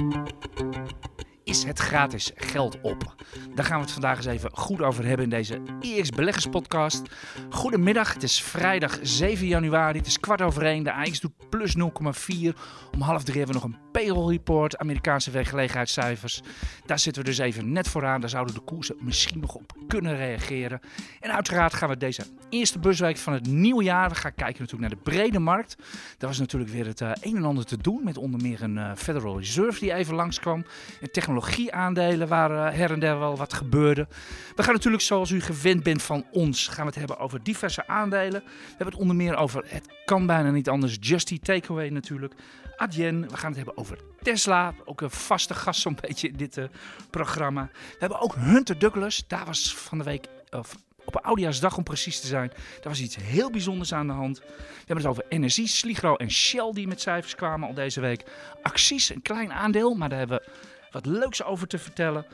Thank you. Is het gratis geld op? Daar gaan we het vandaag eens even goed over hebben in deze EX Beleggers podcast. Goedemiddag, het is vrijdag 7 januari, het is kwart over één. De AX doet plus 0,4. Om half drie hebben we nog een payroll report, Amerikaanse werkgelegenheidscijfers. Daar zitten we dus even net vooraan, daar zouden de koersen misschien nog op kunnen reageren. En uiteraard gaan we deze eerste busweek van het nieuwe jaar, we gaan kijken natuurlijk naar de brede markt. Daar was natuurlijk weer het uh, een en ander te doen met onder meer een uh, Federal Reserve die even langskwam. En technologieaandelen waar uh, her en der wel wat gebeurde. We gaan natuurlijk zoals u gewend bent van ons, gaan we het hebben over diverse aandelen. We hebben het onder meer over, het kan bijna niet anders, Justy Takeaway natuurlijk. Adyen, we gaan het hebben over Tesla, ook een vaste gast zo'n beetje in dit uh, programma. We hebben ook Hunter Douglas, daar was van de week, of op Oudejaarsdag om precies te zijn, daar was iets heel bijzonders aan de hand. We hebben het over energie, Sligro en Shell die met cijfers kwamen al deze week. Acties, een klein aandeel, maar daar hebben we wat leuks over te vertellen.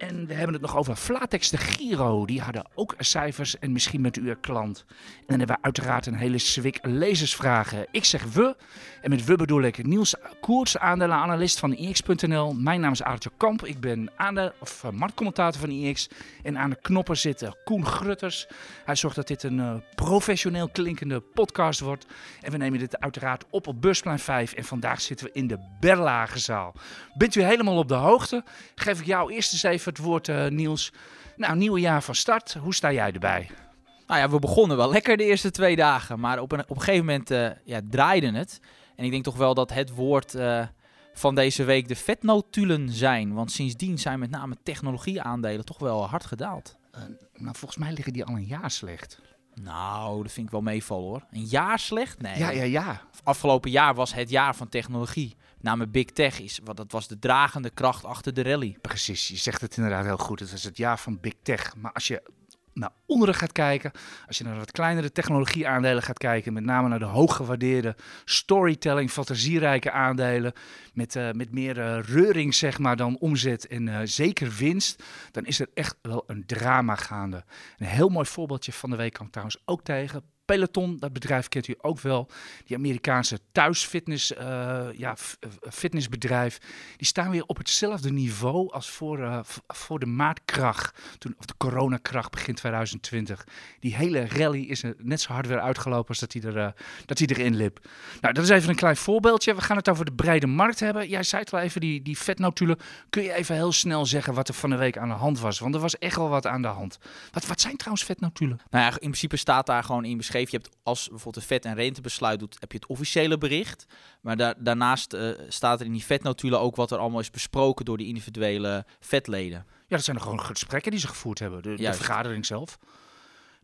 En we hebben het nog over Flatex de Giro. Die hadden ook cijfers en misschien bent u er klant. En dan hebben we uiteraard een hele zwik lezersvragen. Ik zeg we. En met we bedoel ik Niels Koers, aandelenanalist van IX.nl. Mijn naam is Aartje Kamp. Ik ben aandeel, of uh, marktcommentator van IX. En aan de knoppen zit Koen Grutters. Hij zorgt dat dit een uh, professioneel klinkende podcast wordt. En we nemen dit uiteraard op op Busplein 5. En vandaag zitten we in de Berlagezaal. Bent u helemaal op de hoogte? Geef ik jou eerst eens even het woord, uh, Niels. Nou, nieuwe jaar van start. Hoe sta jij erbij? Nou ja, we begonnen wel lekker de eerste twee dagen. Maar op een, op een gegeven moment uh, ja, draaide het. En ik denk toch wel dat het woord uh, van deze week de vetnotulen zijn. Want sindsdien zijn met name technologieaandelen toch wel hard gedaald. Nou, volgens mij liggen die al een jaar slecht. Nou, dat vind ik wel meevallen hoor. Een jaar slecht? Nee. Ja, ja, ja. Afgelopen jaar was het jaar van technologie. Namelijk Big Tech is, wat dat was de dragende kracht achter de rally. Precies, je zegt het inderdaad heel goed. Het was het jaar van Big Tech. Maar als je naar onderen gaat kijken, als je naar wat kleinere technologieaandelen gaat kijken, met name naar de hooggewaardeerde storytelling, fantasierijke aandelen, met, uh, met meer uh, reuring zeg maar dan omzet en uh, zeker winst, dan is er echt wel een drama gaande. Een heel mooi voorbeeldje van de week kwam trouwens ook tegen. Peloton, dat bedrijf kent u ook wel. Die Amerikaanse thuisfitness, uh, ja, fitnessbedrijf. Die staan weer op hetzelfde niveau als voor, uh, voor de maatkracht. Toen, of de coronakracht begin 2020. Die hele rally is er net zo hard weer uitgelopen als dat hij, er, dat hij erin liep. Nou, dat is even een klein voorbeeldje. We gaan het over de brede markt hebben. Jij zei het even, die, die vetnotulen. Kun je even heel snel zeggen wat er van de week aan de hand was? Want er was echt wel wat aan de hand. Wat, wat zijn trouwens vetnotulen? Nou ja, in principe staat daar gewoon in beschreven je hebt als bijvoorbeeld de vet- en rentebesluit doet, heb je het officiële bericht. Maar da daarnaast uh, staat er in die vetnotulen ook wat er allemaal is besproken door die individuele vetleden. Ja, dat zijn er gewoon gesprekken die ze gevoerd hebben, de, de vergadering zelf.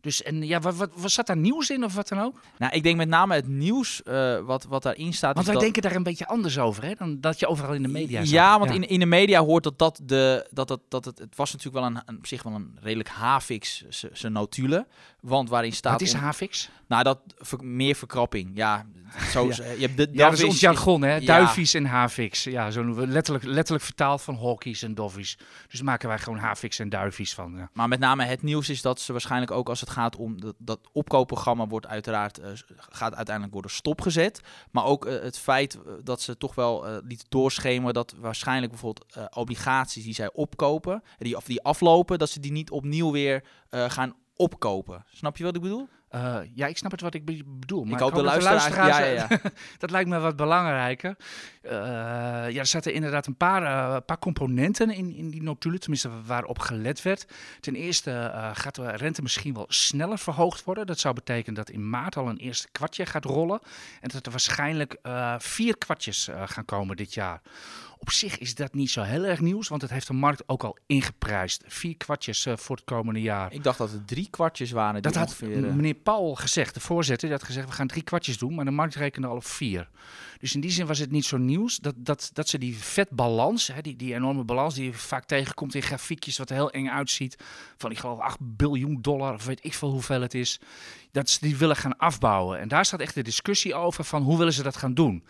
Dus en ja, wat, wat, wat zat daar nieuws in of wat dan ook? Nou, ik denk met name het nieuws uh, wat, wat daarin staat. Want wij dat... denken daar een beetje anders over, hè? Dan dat je overal in de media zat. Ja, want ja. In, in de media hoort dat dat de dat, dat, dat het, het was natuurlijk wel een, een op zich wel een redelijk havix zijn notulen, want waarin staat. Wat is on... havix? Nou, dat ver, meer verkrapping. Ja, zo. ja. Je hebt de, ja, dat is ons jargon, hè? Duivies ja. en havix. Ja, zo letterlijk, letterlijk vertaald van hawkies en doffies. Dus maken wij gewoon havix en duivies van. Ja. Maar met name het nieuws is dat ze waarschijnlijk ook als het gaat om dat, dat opkoopprogramma wordt uiteraard uh, gaat uiteindelijk worden stopgezet. Maar ook uh, het feit dat ze toch wel uh, lieten doorschemeren dat waarschijnlijk bijvoorbeeld obligaties die zij opkopen, die, of die aflopen, dat ze die niet opnieuw weer gaan opkopen. Snap je wat ik bedoel? Uh, ja, ik snap het wat ik bedoel. Maar ik hoop, ik hoop de, luisteraars... Ja, ja, ja. dat lijkt me wat belangrijker. Uh, ja, er zaten inderdaad een paar, uh, paar componenten in, in die notulen, tenminste waarop gelet werd. Ten eerste gaat de rente misschien wel sneller verhoogd worden. Dat zou betekenen dat in maart al een eerste kwartje gaat rollen. En dat er waarschijnlijk vier kwartjes gaan komen dit jaar. Op zich is dat niet zo heel erg nieuws, want het heeft de markt ook al ingeprijsd. Vier kwartjes uh, voor het komende jaar. Ik dacht dat het drie kwartjes waren. Dat had ongeveer, uh... meneer Paul gezegd, de voorzitter, die had gezegd we gaan drie kwartjes doen, maar de markt rekende al op vier. Dus in die zin was het niet zo nieuws dat, dat, dat ze die vetbalans, hè, die, die enorme balans die je vaak tegenkomt in grafiekjes, wat er heel eng uitziet, van ik geloof 8 biljoen dollar of weet ik veel hoeveel het is, dat ze die willen gaan afbouwen. En daar staat echt de discussie over van hoe willen ze dat gaan doen.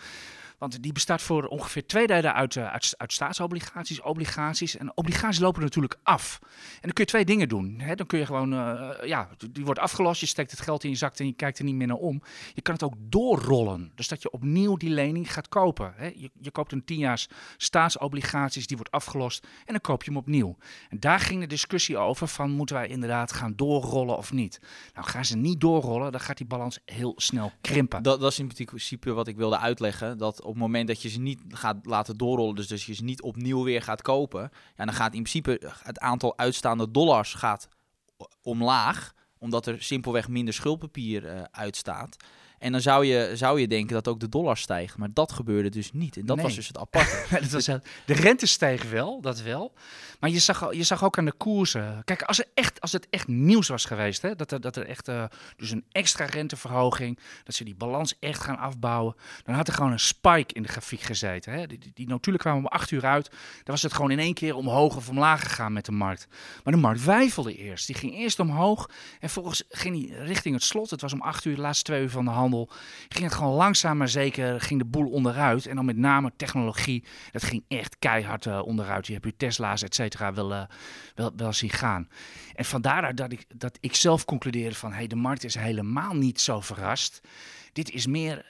Want die bestaat voor ongeveer twee derde uit, uh, uit, uit, staatsobligaties, obligaties. En obligaties lopen natuurlijk af. En dan kun je twee dingen doen. Hè? Dan kun je gewoon, uh, ja, die wordt afgelost. Je steekt het geld in je zak en je kijkt er niet meer naar om. Je kan het ook doorrollen. Dus dat je opnieuw die lening gaat kopen. Hè? Je, je koopt een tienjaars staatsobligaties, die wordt afgelost. En dan koop je hem opnieuw. En daar ging de discussie over van moeten wij inderdaad gaan doorrollen of niet. Nou, gaan ze niet doorrollen, dan gaat die balans heel snel krimpen. Dat, dat is in principe wat ik wilde uitleggen. Dat op het moment dat je ze niet gaat laten doorrollen, dus, dus je ze niet opnieuw weer gaat kopen, ja, dan gaat in principe het aantal uitstaande dollars gaat omlaag omdat er simpelweg minder schuldpapier uh, uitstaat. En dan zou je, zou je denken dat ook de dollar stijgt. Maar dat gebeurde dus niet. En dat was dus het aparte. dat was, de rente steeg wel, dat wel. Maar je zag, je zag ook aan de koersen. Kijk, als, er echt, als het echt nieuws was geweest, hè, dat, er, dat er echt uh, dus een extra renteverhoging, dat ze die balans echt gaan afbouwen, dan had er gewoon een spike in de grafiek gezeten. Hè. Die, die, die notulen kwamen om acht uur uit. Dan was het gewoon in één keer omhoog of omlaag gegaan met de markt. Maar de markt wijfelde eerst. Die ging eerst omhoog en vervolgens ging die richting het slot. Het was om acht uur, de laatste twee uur van de hand ging het gewoon langzaam maar zeker, ging de boel onderuit. En dan met name technologie, dat ging echt keihard uh, onderuit. Je hebt je Tesla's, et cetera, wel, wel, wel zien gaan. En vandaar dat ik, dat ik zelf concludeerde van, hey, de markt is helemaal niet zo verrast. Dit is meer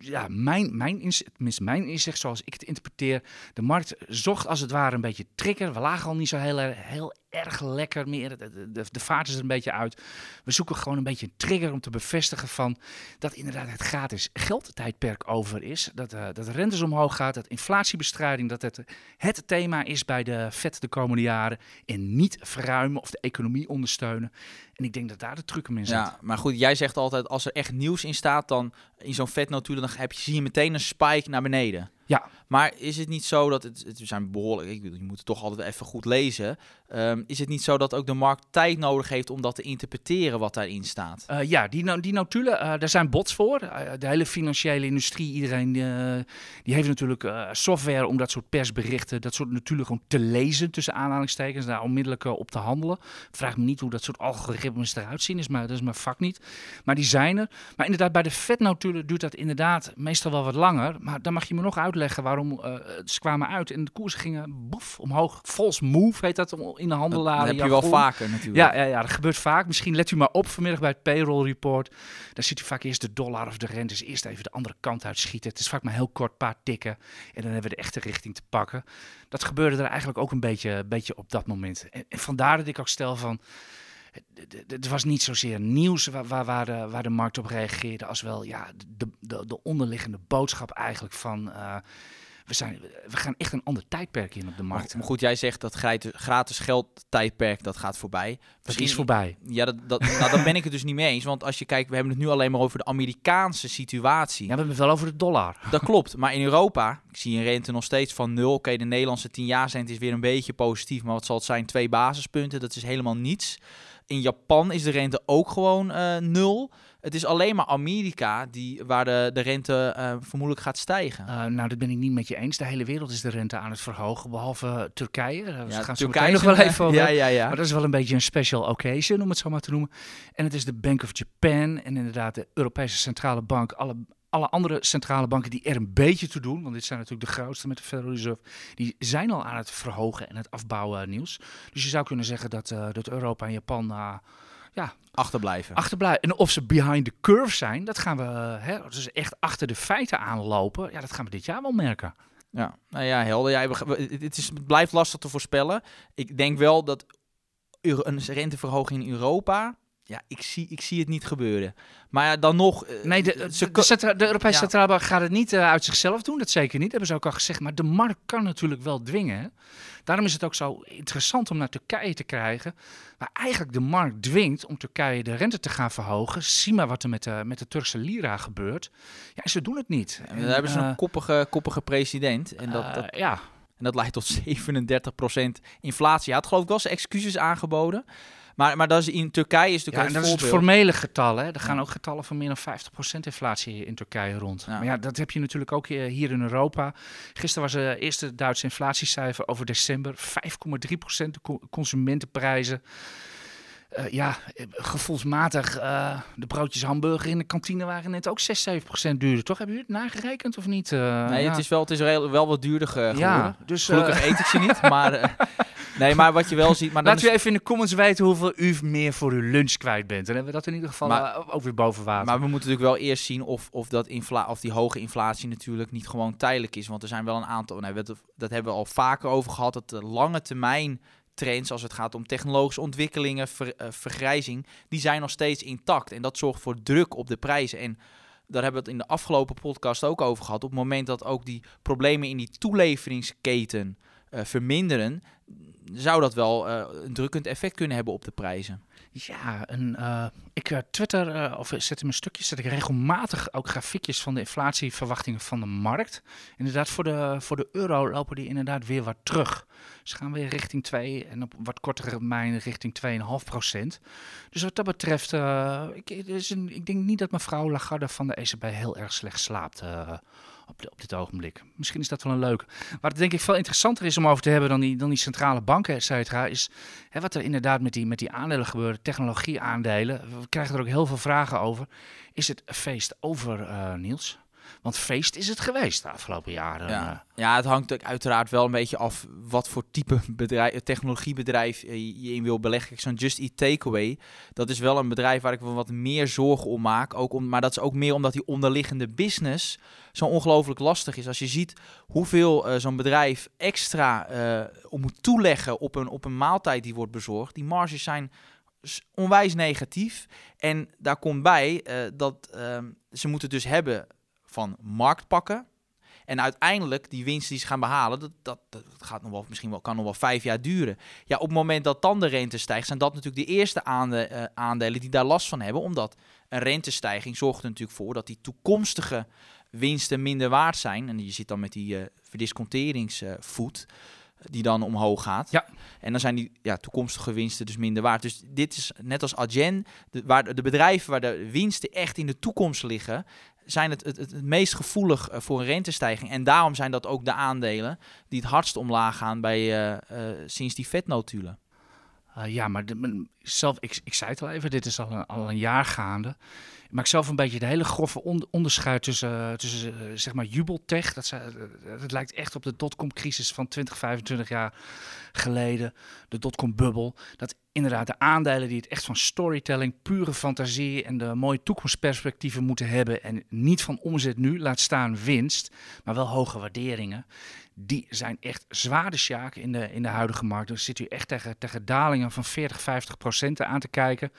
ja, mijn, mijn, inzicht, mijn inzicht, zoals ik het interpreteer, de markt zocht als het ware een beetje trigger. We lagen al niet zo heel, heel erg lekker meer. De, de, de, vaart is er een beetje uit. We zoeken gewoon een beetje een trigger om te bevestigen van dat inderdaad het gratis geldtijdperk over is. Dat, uh, dat rentes omhoog gaat, dat inflatiebestrijding, dat het het thema is bij de FED de komende jaren. En niet verruimen of de economie ondersteunen. En ik denk dat daar de truc in zit. Ja, maar goed, jij zegt altijd als er echt nieuws in staat, dan in zo'n vet natuurlijk, heb je, zie je meteen een spike naar beneden. Ja. Maar is het niet zo dat het, het zijn behoorlijk, ik, je moet het toch altijd even goed lezen. Um, is het niet zo dat ook de markt tijd nodig heeft om dat te interpreteren wat daarin staat? Uh, ja, die, die notulen, uh, daar zijn bots voor. Uh, de hele financiële industrie, iedereen die heeft natuurlijk software om dat soort persberichten, dat soort natuurlijk gewoon te lezen, tussen aanhalingstekens, daar onmiddellijk op te handelen. Vraag me niet hoe dat soort algoritmes eruit zien, is maar, dat is mijn vak niet. Maar die zijn er. Maar inderdaad, bij de vetnotulen duurt dat inderdaad meestal wel wat langer. Maar dan mag je me nog uitleggen waarom ze kwamen uit en de koersen gingen boef omhoog. False move heet dat in de handelaren. Dat heb je wel vaker natuurlijk. Ja, ja, ja, dat gebeurt vaak. Misschien let u maar op vanmiddag bij het payroll report. Dan ziet u vaak eerst de dollar of de rente eerst even de andere kant uitschieten. Het is vaak maar heel kort, paar tikken. En dan hebben we de echte richting te pakken. Dat gebeurde er eigenlijk ook een beetje, beetje op dat moment. En, en vandaar dat ik ook stel van het was niet zozeer nieuws waar, waar, waar, de, waar de markt op reageerde, als wel ja, de, de, de onderliggende boodschap eigenlijk van. Uh, we, zijn, we gaan echt een ander tijdperk in op de markt. Maar goed, jij zegt dat gratis geld tijdperk dat gaat voorbij. Dat is voorbij. Ja, dat, dat, nou, dan ben ik het dus niet mee eens. Want als je kijkt, we hebben het nu alleen maar over de Amerikaanse situatie. Ja, we hebben het wel over de dollar. Dat klopt. Maar in Europa, ik zie een rente nog steeds van nul. Oké, de Nederlandse 10 jaar is weer een beetje positief. Maar wat zal het zijn? Twee basispunten. Dat is helemaal niets. In Japan is de rente ook gewoon uh, nul. Het is alleen maar Amerika die, waar de, de rente uh, vermoedelijk gaat stijgen. Uh, nou, dat ben ik niet met je eens. De hele wereld is de rente aan het verhogen, behalve Turkije. Daar ja, gaan Turkije nog wel even over. Ja, ja, ja. Maar dat is wel een beetje een special occasion, om het zo maar te noemen. En het is de Bank of Japan en inderdaad de Europese Centrale Bank. Alle alle andere centrale banken die er een beetje toe doen, want dit zijn natuurlijk de grootste met de Federal Reserve, die zijn al aan het verhogen en het afbouwen nieuws. Dus je zou kunnen zeggen dat, uh, dat Europa en Japan uh, ja, achterblijven. achterblijven. En of ze behind the curve zijn, dat gaan we, hè, dus echt achter de feiten aanlopen, ja, dat gaan we dit jaar wel merken. Ja, nou ja, helder. Ja, het, is, het blijft lastig te voorspellen. Ik denk wel dat een renteverhoging in Europa ja, ik zie, ik zie het niet gebeuren. Maar ja, dan nog... Uh, nee, de, de, de, de Europese ja. Centrale Bank gaat het niet uh, uit zichzelf doen. Dat zeker niet, dat hebben ze ook al gezegd. Maar de markt kan natuurlijk wel dwingen. Daarom is het ook zo interessant om naar Turkije te krijgen. Waar eigenlijk de markt dwingt om Turkije de rente te gaan verhogen. Zie maar wat er met de, met de Turkse lira gebeurt. Ja, ze doen het niet. En, daar hebben ze uh, een koppige, koppige president. En dat, dat, ja. en dat leidt tot 37% inflatie. Hij had geloof ik wel zijn excuses aangeboden. Maar, maar dat is in Turkije is natuurlijk ja, dat is het formele getal. Hè. Er gaan ook getallen van meer dan 50% inflatie in Turkije rond. Maar ja, dat heb je natuurlijk ook hier in Europa. Gisteren was het eerste Duitse inflatiecijfer over december. 5,3% de consumentenprijzen. eh, ja, eh, gevoelsmatig, eh, de broodjes hamburger in de kantine waren net ook 6, 7 procent duurder, toch? Hebben jullie het nagerekend of niet? Uh, nee, ja. het is wel, het is wel, wel wat duurder geworden. Ja, dus... Gelukkig eet ik ze niet, maar... nee, maar wat je wel ziet... Maar Laat u even in de comments weten hoeveel u meer voor uw lunch kwijt bent. Dan hebben we dat in ieder geval maar, ook weer boven water. Maar we moeten natuurlijk wel eerst zien of, of, dat infla of die hoge inflatie natuurlijk niet gewoon tijdelijk is. Want er zijn wel een aantal... Nee, dat, dat hebben we al vaker over gehad, dat de lange termijn trends als het gaat om technologische ontwikkelingen, ver, uh, vergrijzing, die zijn nog steeds intact. En dat zorgt voor druk op de prijzen. En daar hebben we het in de afgelopen podcast ook over gehad. Op het moment dat ook die problemen in die toeleveringsketen uh, verminderen, zou dat wel uh, een drukkend effect kunnen hebben op de prijzen. Ja, en, uh, ik uh, twitter of zet in mijn stukjes, zet ik regelmatig ook grafiekjes van de inflatieverwachtingen van de markt. Inderdaad, voor de, voor de euro lopen die inderdaad weer wat terug. Ze gaan weer richting 2 en op wat kortere termijn richting 2,5 procent. Dus wat dat betreft, ik, dus een, ik denk niet dat mevrouw Lagarde van de ECB heel erg slecht slaapt op, de, op dit ogenblik. Misschien is dat wel een leuke. Waar het denk ik veel interessanter is om over te hebben dan die, dan die centrale banken, et cetera, is hè, wat er inderdaad met die, met die aandelen gebeurt, technologieaandelen. We krijgen er ook heel veel vragen over. Is het feest over, uh, Niels? Want feest is het geweest de afgelopen jaren. Ja, ja het hangt uiteraard wel een beetje af wat voor type bedrijf, technologiebedrijf je in wil beleggen. Zo'n Just Eat Takeaway, dat is wel een bedrijf waar ik wel wat meer zorgen om maak. Ook om, maar dat is ook meer omdat die onderliggende business zo ongelooflijk lastig is. Als je ziet hoeveel uh, zo'n bedrijf extra om moet toeleggen op een, op een maaltijd die wordt bezorgd. Die marges zijn onwijs negatief. En daar komt bij uh, dat ze moeten dus hebben van marktpakken. En uiteindelijk, die winst die ze gaan behalen, dat, dat, dat gaat nog wel, misschien wel, kan nog wel vijf jaar duren. Ja, op het moment dat dan de rente stijgt, zijn dat natuurlijk de eerste aande, aandelen die daar last van hebben. Omdat een rentestijging zorgt er natuurlijk voor dat die toekomstige winsten minder waard zijn. En je zit dan met die uh, verdisconteringsvoet. die dan omhoog gaat. Ja. En dan zijn die ja, toekomstige winsten dus minder waard. Dus dit is net als Adyen, de, waar de bedrijven waar de winsten echt in de toekomst liggen, zijn het, het, het, meest gevoelig uh, voor een rentestijging. En daarom zijn dat ook de aandelen die het hardst omlaag gaan bij, uh, uh, sinds die vetnotulen. ja, maar de, zelf, ik, ik zei het al even, dit is al een, al een jaar gaande. Ik maak zelf een beetje de hele grove on, onderscheid tussen, tussen zeg maar jubeltech. Dat, dat lijkt echt op de dotcom-crisis van 20, 25 jaar geleden. De dotcom-bubbel. Dat inderdaad de aandelen die het echt van storytelling, pure fantasie en de mooie toekomstperspectieven moeten hebben. En niet van omzet nu, laat staan winst, maar wel hoge waarderingen. Die zijn echt zwaar in de, in de huidige markt. Dan zit u echt tegen, tegen dalingen van 40, 50 procent aan te kijken.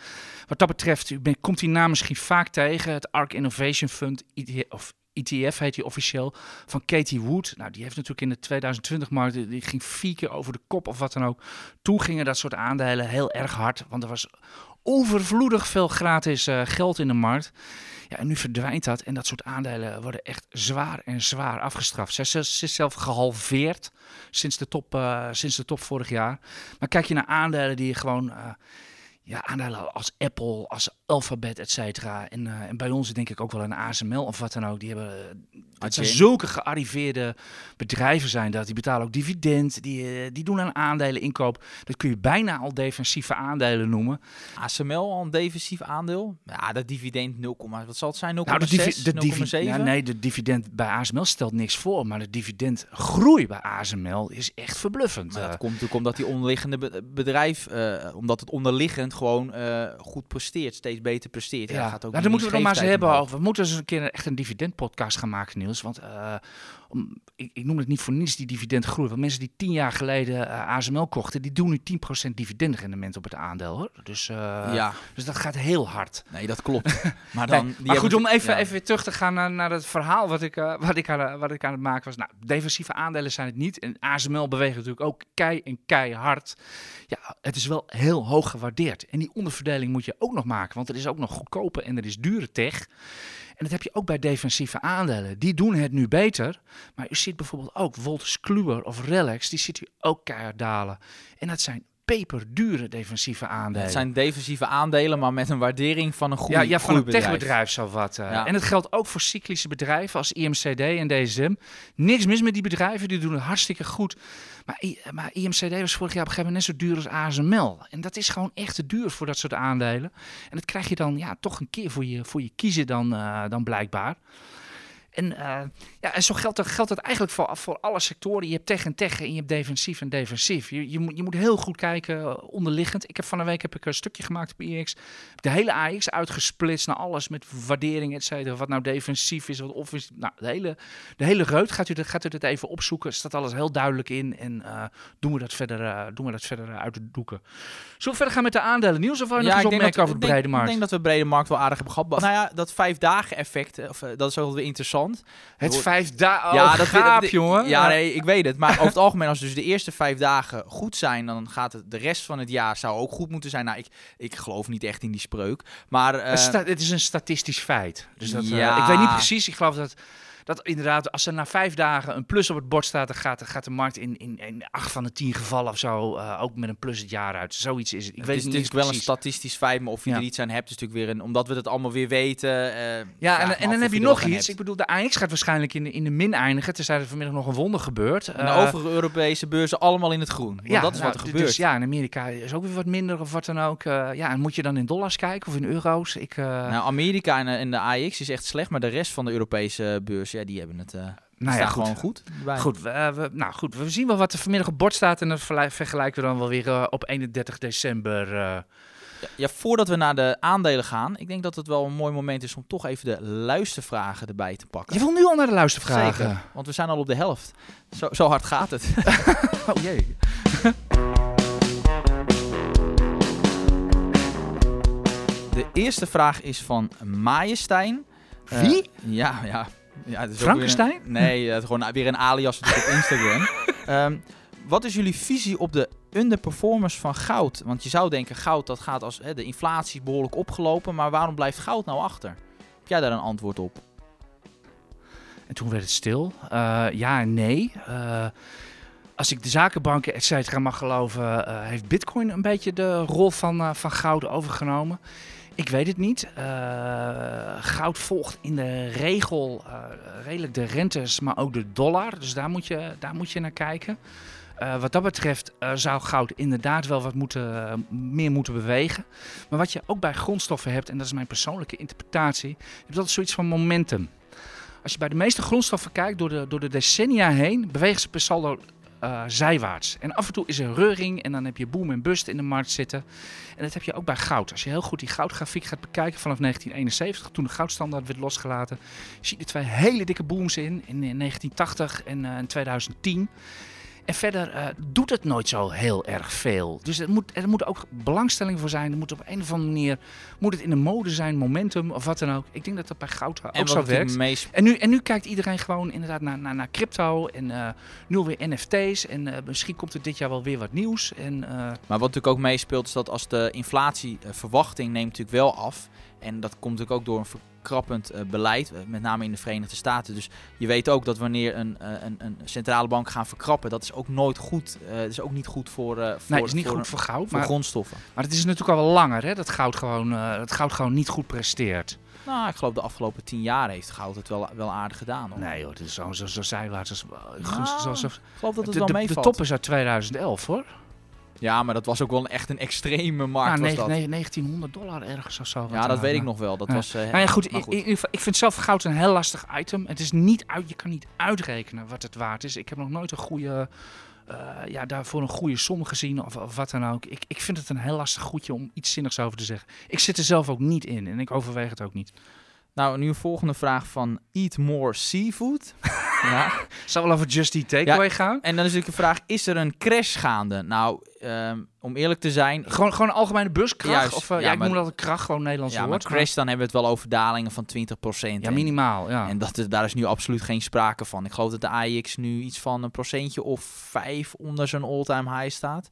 Wat dat betreft, u komt die naam misschien vaak tegen. Het ARK Innovation Fund, of ETF heet die officieel, van Katie Wood. Nou, die heeft natuurlijk in de 2020-markt, die ging vier keer over de kop of wat dan ook. Toen gingen dat soort aandelen heel erg hard, want er was overvloedig veel gratis uh, geld in de markt. Ja, en nu verdwijnt dat en dat soort aandelen worden echt zwaar en zwaar afgestraft. Ze, is zelf gehalveerd sinds de, top, uh, sinds de top vorig jaar. Maar kijk je naar aandelen die gewoon... Uh, ja, aandelen als Apple, als Alphabet, et cetera. En, uh, en bij ons denk ik ook wel een ASML of wat dan ook. Die hebben, het zijn zulke gearriveerde bedrijven zijn dat. Die betalen ook dividend, die, uh, die doen een aandelen inkoop. Dat kun je bijna al defensieve aandelen noemen. ASML al een defensief aandeel? Ja, dat dividend 0, wat zal het zijn? 0,6? Nou, de divi de divi ja, nee, de dividend bij ASML stelt niks voor. Maar de dividendgroei bij ASML is echt verbluffend. Maar dat komt natuurlijk omdat die onderliggende bedrijf, omdat het onderliggend gewoon goed presteert, steeds beter presteert. Ja, ja gaat ook nou, dan moeten we nog maar eens hebben over. We moeten eens een keer echt een dividendpodcast gaan maken, Niels. Want uh, om, ik, ik, noem het niet voor niets die dividendgroei. Want mensen die tien jaar geleden uh, ASML kochten, die doen nu 10% dividendrendement op het aandeel. Hoor. Dus, uh, ja. dus dat gaat heel hard. Nee, dat klopt. maar dan, nee, maar goed, om even, ja. even weer terug te gaan naar, naar het verhaal wat ik, uh, wat, ik aan, wat ik aan het maken was. Nou, defensieve aandelen zijn het niet. En ASML beweegt natuurlijk ook kei en keihard. Ja, het is wel heel hoog gewaardeerd. En die onderverdeling moet je ook nog maken. Want er is ook nog goedkope en er is dure tech. En dat heb je ook bij defensieve aandelen. Die doen het nu beter. Maar u ziet bijvoorbeeld ook Wolters Kluwer of Relax, die ziet u ook keihard dalen. En dat zijn peperdure defensieve aandelen. Het zijn defensieve aandelen, maar met een waardering van een goede ja, ja, van een bedrijf. techbedrijf zo wat. eh. Ja. En het geldt ook voor cyclische bedrijven als IMCD en DSM. Niks mis met die bedrijven, die doen het hartstikke goed. Maar, maar IMCD was vorig jaar op een gegeven moment net zo duur als ASML. En dat is gewoon echt te duur voor dat soort aandelen. En dat krijg je dan ja, toch een keer voor je, voor je kiezen dan, eh, dan blijkbaar. En, eh, ja, en zo geldt dat, geldt dat eigenlijk voor, voor alle sectoren. Je hebt tech en tech en je hebt defensief en defensief. Je, je, moet, je moet heel goed kijken eh, onderliggend. Ik heb van de week heb ik een stukje gemaakt op IX. De hele AX uitgesplitst naar alles met waardering, et cetera. Wat nou defensief is, wat of is. Nou, de hele, de hele reut gaat u, dat, gaat u dat even opzoeken. Staat alles heel duidelijk in. En eh, doen, we dat verder, doen we dat verder uit de doeken. Zullen we verder gaan met de aandelen? Niels, of je nog eens opmerken dat- over de brede markt? Ik denk dat we de brede markt wel aardig hebben gehad. Nou ja, dat vijf dagen effect, of, dat is ook wel weer interessant. Het vijf dagen. Ja, Oh, dat gaap, dat- jongen. Ja, nee, ik weet het. Maar over het algemeen, als dus de eerste vijf dagen goed zijn, dan gaat het de rest van het jaar zou ook goed moeten zijn. Nou, ik, ik geloof niet echt in die spreuk. Maar eh, Het, het is een statistisch feit. Dus dat, eh, Ja. ik weet niet precies. Ik geloof dat, dat inderdaad, als er na vijf dagen een plus op het bord staat, dan gaat, gaat de markt in, in, in acht van de tien gevallen of zo eh, ook met een plus het jaar uit. Zoiets is het. Ik het weet is het niet natuurlijk wel een statistisch feit, maar of je Ja. er iets aan hebt, is natuurlijk weer een, omdat we het allemaal weer weten. eh, Ja, en, en dan heb je er nog iets. hebt. Ik bedoel, de AX gaat waarschijnlijk in de, in de min eindigen. Tenzij er vanmiddag nog een wonder gebeurt. En de Eh, overige Europese beurzen allemaal in het groen. Want dat is nou, wat er d- gebeurt. Dus ja, in Amerika is ook weer wat minder of wat dan ook. Ja, en moet je dan in dollars kijken of in euro's? Ik, Nou, Amerika en, en de AX is echt slecht, maar de rest van de Europese beurs, ja, die hebben het. eh nou ja, goed. gewoon goed. Goed, we, eh, we- nou goed, we zien wel wat er vanmiddag op bord staat en dat vergelijk- vergelijken we dan wel weer eh, op 31 december. Ja, Ja, voordat we naar de aandelen gaan, ik denk dat het wel een mooi moment is om toch even de luistervragen erbij te pakken. Je wil nu al naar de luistervragen. Zeker, want we zijn al op de helft. Zo, zo hard gaat het. Oh jee. De eerste vraag is van Majestijn. Wie? ja, ja. Ja het is ook Frankenstein? Een, nee, het is gewoon weer een alias op Instagram. Ehm, wat is jullie visie op de underperformance van goud? Want je zou denken, goud dat gaat als hè, de inflatie is behoorlijk opgelopen, maar waarom blijft goud nou achter? Heb jij daar een antwoord op? En toen werd het stil. Eh, ja en nee. Eh, als ik de zakenbanken et cetera mag geloven, eh, heeft Bitcoin een beetje de rol van, van goud overgenomen. Ik weet het niet. Eh, goud volgt in de regel eh, redelijk de rentes, maar ook de dollar. Dus daar moet je, daar moet je naar kijken. Eh, wat dat betreft zou goud inderdaad wel wat moeten, meer moeten bewegen. Maar wat je ook bij grondstoffen hebt, en dat is mijn persoonlijke interpretatie, je hebt altijd zoiets van momentum. Als je bij de meeste grondstoffen kijkt, door de, door de decennia heen, bewegen ze per saldo eh, zijwaarts. En af en toe is er reuring en dan heb je boom en bust in de markt zitten. En dat heb je ook bij goud. Als je heel goed die goudgrafiek gaat bekijken vanaf 1971, toen de goudstandaard werd losgelaten, zie je twee hele dikke booms in, in, in 1980 en eh, in 2010. En verder eh, doet het nooit zo heel erg veel. Dus er moet, er moet ook belangstelling voor zijn. Er moet op een of andere manier moet het in de mode zijn, momentum of wat dan ook. Ik denk dat dat bij goud ook en zo werkt. meest En nu, en nu kijkt iedereen gewoon inderdaad naar, naar, naar crypto en eh, nu alweer NFT's. En eh, misschien komt er dit jaar wel weer wat nieuws. En, Maar wat natuurlijk ook meespeelt is dat als de inflatieverwachting neemt natuurlijk wel af. En dat komt natuurlijk ook door een verkrappend eh, beleid, eh, met name in de Verenigde Staten. Dus je weet ook dat wanneer een, eh, een, een centrale bank gaan verkrappen, dat is ook nooit goed. dat is ook niet goed voor, voor, nee, het is niet voor, goed voor goud. voor Maar, grondstoffen. maar het is natuurlijk al wel langer hè, dat, goud gewoon, dat goud gewoon niet goed presteert. Nou, ik geloof de afgelopen tien jaar heeft goud het wel, wel aardig gedaan. Hoor. Nee hoor, het is zo, zo, zo zijwaarts. Als, Nou, Ik geloof dat het de, wel de, de meevalt. top is uit 2011 hoor. Ja, maar dat was ook wel echt een extreme markt. Nou, was dat. negen- 1900 dollar ergens of zo. Ja, dat weet ik nog wel. Dat Ja. was, Nou ja, goed, Ik, ik, ik vind zelf goud een heel lastig item. Het is niet uit, je kan niet uitrekenen wat het waard is. Ik heb nog nooit een goede, eh, ja, daarvoor een goede som gezien of, of wat dan ook. Ik, ik vind het een heel lastig goedje om iets zinnigs over te zeggen. Ik zit er zelf ook niet in en ik overweeg het ook niet. Nou, nu een volgende vraag van Eat More Seafood. ja. Zal wel over Just Eat Takeaway gaan? En dan is natuurlijk de vraag, is er een crash gaande? Nou, ehm, om eerlijk te zijn... Gewoon, gewoon een algemene beurskracht? Juist, of, eh, ja, ja, ik maar- noem dat een kracht, gewoon Nederlands Ja, maar woord. crash, dan hebben we het wel over dalingen van 20%. Ja, En- minimaal, ja. En dat, daar is nu absoluut geen sprake van. Ik geloof dat de AIX nu iets van een procentje of 5 onder zijn all-time high staat.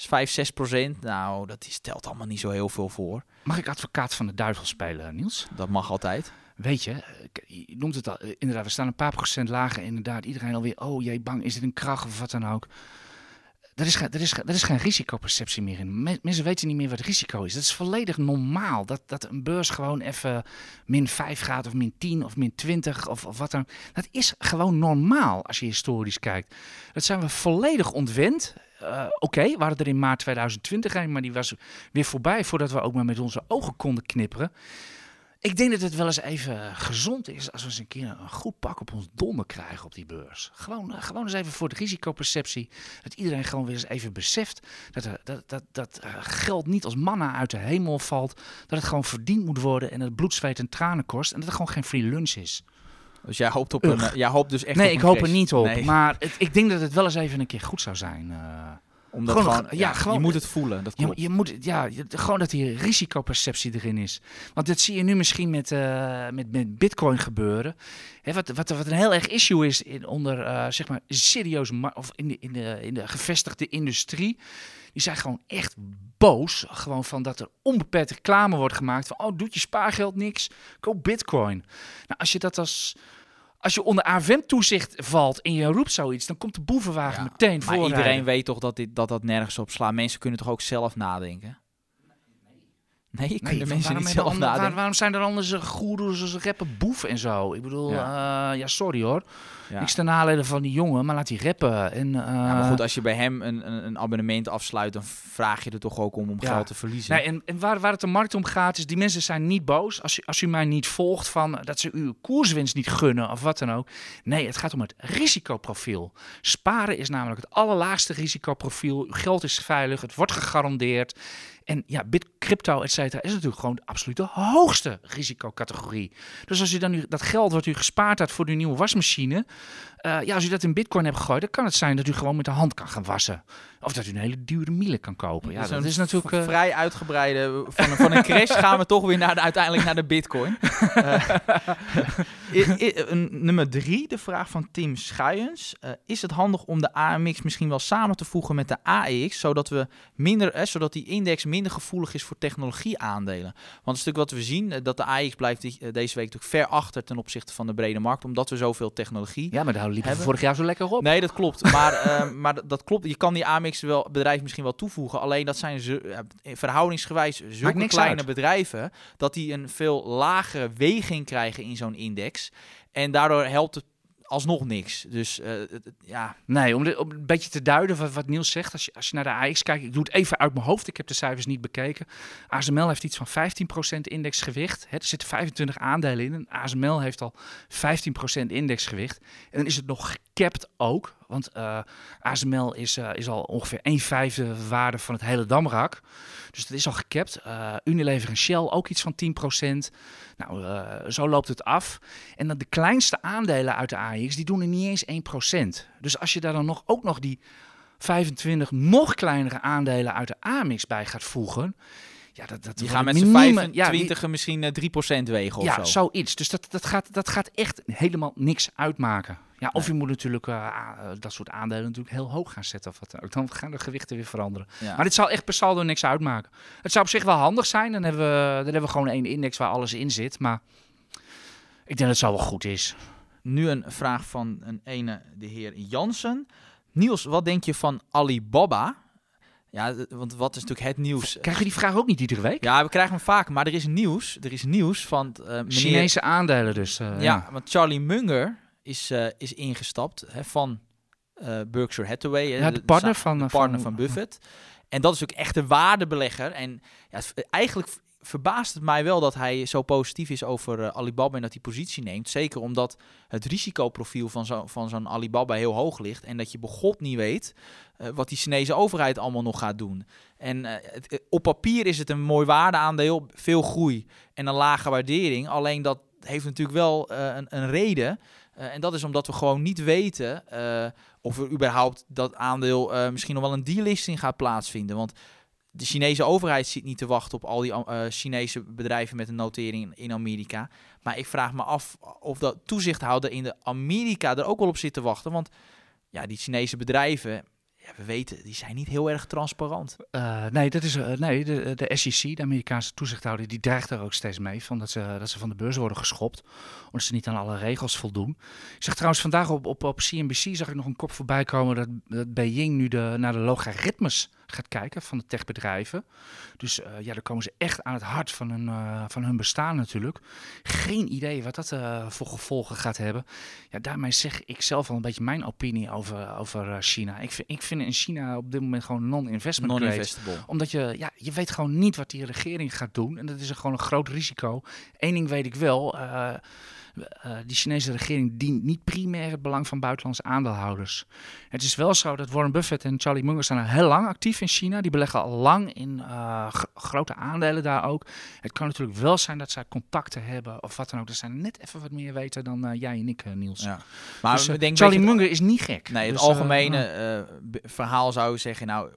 Dus 5, 6 procent. Nou, dat is, stelt allemaal niet zo heel veel voor. Mag ik advocaat van de duivel spelen, Niels? Dat mag altijd. Weet je, je noemt het al, eh, inderdaad, we staan een paar procent lager. Inderdaad, iedereen alweer, oh jee, bang, is dit een kracht of wat dan ook. er is, er, is, er is geen risicoperceptie meer in. Mensen weten niet meer wat risico is. Dat is volledig normaal. Dat, dat een beurs gewoon even min 5 gaat of min 10 of min 20 of, of wat dan. Dat is gewoon normaal als je historisch kijkt. Dat zijn we volledig ontwend. Uh, Oké, okay, waren er in maart 2020 een, maar die was weer voorbij voordat we ook maar met onze ogen konden knipperen. Ik denk dat het wel eens even gezond is als we eens een keer een goed pak op ons donder krijgen op die beurs. Gewoon, eh, gewoon eens even voor de risicoperceptie. Dat iedereen gewoon weer eens even beseft dat, dat, dat, dat eh, geld niet als manna uit de hemel valt. Dat het gewoon verdiend moet worden en het bloed, zweet en tranen kost. En dat het gewoon geen free lunch is. Dus jij hoopt, op een, jij hoopt dus echt nee, op ik hoop er niet op. Maar het, ik denk dat het wel eens even een keer goed zou zijn. Uh, omdat gewoon, gewoon, ja, gewoon, je moet het voelen. Dat je, je, moet, ja, gewoon dat die risicoperceptie erin is. Want dat zie je nu misschien met, uh, met, met Bitcoin gebeuren. Hè, wat, wat, wat een heel erg issue is in, onder uh, zeg maar serieuze of in de, in, de, in de gevestigde industrie. Die zijn gewoon echt boos. Gewoon van dat er onbeperkt reclame wordt gemaakt. Van oh, doet je spaargeld niks? Koop Bitcoin. Nou, als je dat als als je onder AFM-toezicht valt en je roept zoiets, dan komt de boevenwagen meteen voor. Maar iedereen weet toch dat, dit, dat dat nergens op slaat. Mensen kunnen toch ook zelf nadenken? Nee, nee kunnen mensen niet zelf nadenken. waarom zijn er anders uh, goeroes als rappen boef en zo? Ik bedoel, ja, ja sorry hoor. Ja. Niks ten nadele van die jongen, maar laat die rappen. En, uh, ja, maar goed, als je bij hem een, een, abonnement afsluit, dan vraag je er toch ook om om geld te verliezen. Nee, en, en waar, waar het de markt om gaat, is die mensen zijn niet boos als u, als u mij niet volgt van dat ze uw koerswinst niet gunnen of wat dan ook. Nee, het gaat om het risicoprofiel. Sparen is namelijk het allerlaagste risicoprofiel. Uw geld is veilig, het wordt gegarandeerd. En ja, bit, crypto, et cetera, is natuurlijk gewoon de absolute hoogste risicocategorie. Dus als u dan nu dat geld wat u gespaard had voor uw nieuwe wasmachine, uh, ja, als u dat in bitcoin hebt gegooid, dan kan het zijn dat u gewoon met de hand kan gaan wassen. Of dat u een hele dure miele kan kopen. Ja, dat, is natuurlijk... Uh... Vrij uitgebreide... Van, van een crash gaan we toch weer naar de, uiteindelijk naar de bitcoin. uh, nummer drie, de vraag van Tim Schuijens. is het handig om de AMX misschien wel samen te voegen met de AEX, zodat, we minder, zodat die index minder gevoelig is voor technologieaandelen? Want het natuurlijk wat we zien, dat de AEX blijft deze week natuurlijk ver achter ten opzichte van de brede markt, omdat we zoveel technologie Ja, maar daar liepen we vorig jaar zo lekker op. Nee, dat klopt. Maar, maar dat klopt. Je kan die AMX wel, bedrijf misschien wel toevoegen. Alleen dat zijn ze, verhoudingsgewijs zulke kleine bedrijven... dat die een veel lagere weging krijgen in zo'n index. En daardoor helpt het alsnog niks. Dus uh, ja. Nee, om, de, om een beetje te duiden wat, wat Niels zegt. Als je, als je naar de AX kijkt, ik doe het even uit mijn hoofd. Ik heb de cijfers niet bekeken. ASML heeft iets van 15% indexgewicht. Hè, er zitten 25 aandelen in. En ASML heeft al 15% indexgewicht. En dan is het nog gecapt ook. Want eh, ASML is, uh, is al ongeveer 1 vijfde waarde van het hele Damrak. Dus dat is al gecapt. Uh, Unilever en Shell ook iets van 10%. Nou, zo loopt het af. En dan de kleinste aandelen uit de AX, die doen er niet eens 1%. Dus als je daar dan nog, ook nog die 25 nog kleinere aandelen uit de AMX bij gaat voegen... Ja, dat, dat die gaan met z'n 25 ja, misschien 3% wegen of ja, zo. zoiets. Dus dat, dat, gaat, dat gaat echt helemaal niks uitmaken. Ja, of je moet natuurlijk uh, dat soort aandelen natuurlijk heel hoog gaan zetten. Of wat ook. Dan gaan de gewichten weer veranderen. Maar dit zal echt per saldo niks uitmaken. Het zou op zich wel handig zijn. Dan hebben we, dan hebben we gewoon één index waar alles in zit. Maar ik denk dat het zo wel goed is. Nu een vraag van een ene, de heer Jansen. Niels, wat denk je van Alibaba? Ja, want wat is natuurlijk het nieuws? Krijg je die vraag ook niet iedere week? Ja, we krijgen hem vaak. Maar er is nieuws. Er is nieuws van uh, meneer... Chinese aandelen dus. ja, ja, want Charlie Munger, is, uh, is ingestapt hè, van Berkshire Hathaway. Ja, de partner, van, de partner van, Buffett. En dat is ook echt de waardebelegger. En ja, eigenlijk verbaast het mij wel dat hij zo positief is over uh, Alibaba en dat hij positie neemt. Zeker omdat het risicoprofiel van zo'n van zo'n Alibaba heel hoog ligt. En dat je begot niet weet uh, wat die Chinese overheid allemaal nog gaat doen. En het, op papier is het een mooi waardeaandeel, veel groei en een lage waardering. Alleen dat heeft natuurlijk wel een, een reden. En dat is omdat we gewoon niet weten of er überhaupt dat aandeel misschien nog wel een delisting gaat plaatsvinden. Want de Chinese overheid zit niet te wachten op al die Chinese bedrijven met een notering in Amerika. Maar ik vraag me af of dat toezichthouder in de Amerika er ook wel op zit te wachten. Want ja, die Chinese bedrijven, we weten, die zijn niet heel erg transparant. Uh, nee, dat is, uh, nee de, de SEC, de Amerikaanse toezichthouder, die dreigt er ook steeds mee. Van dat, ze, dat ze van de beurs worden geschopt. Omdat ze niet aan alle regels voldoen. Ik zag trouwens vandaag op, op, op CNBC zag ik nog een kop voorbij komen dat, dat Beijing nu de, naar de logaritmes gaat kijken van de techbedrijven. Dus uh, ja, daar komen ze echt aan het hart van hun, uh, van hun bestaan natuurlijk. Geen idee wat dat uh, voor gevolgen gaat hebben. Ja, daarmee zeg ik zelf al een beetje mijn opinie over, over China. Ik vind, ik vind in China op dit moment gewoon non-investment non-investable. Omdat je, ja, je weet gewoon niet wat die regering gaat doen. En dat is gewoon een groot risico. Eén ding weet ik wel. Uh, die Chinese regering dient niet primair het belang van buitenlandse aandeelhouders. Het is wel zo dat Warren Buffett en Charlie Munger zijn al heel lang actief in China. Die beleggen al lang in uh, grote aandelen daar ook. Het kan natuurlijk wel zijn dat zij contacten hebben of wat dan ook. Dat zij net even wat meer weten dan uh, jij en ik, Niels. Ja. Maar dus, denk Charlie Munger is niet gek. Nee, het dus, algemene verhaal zou zeggen, nou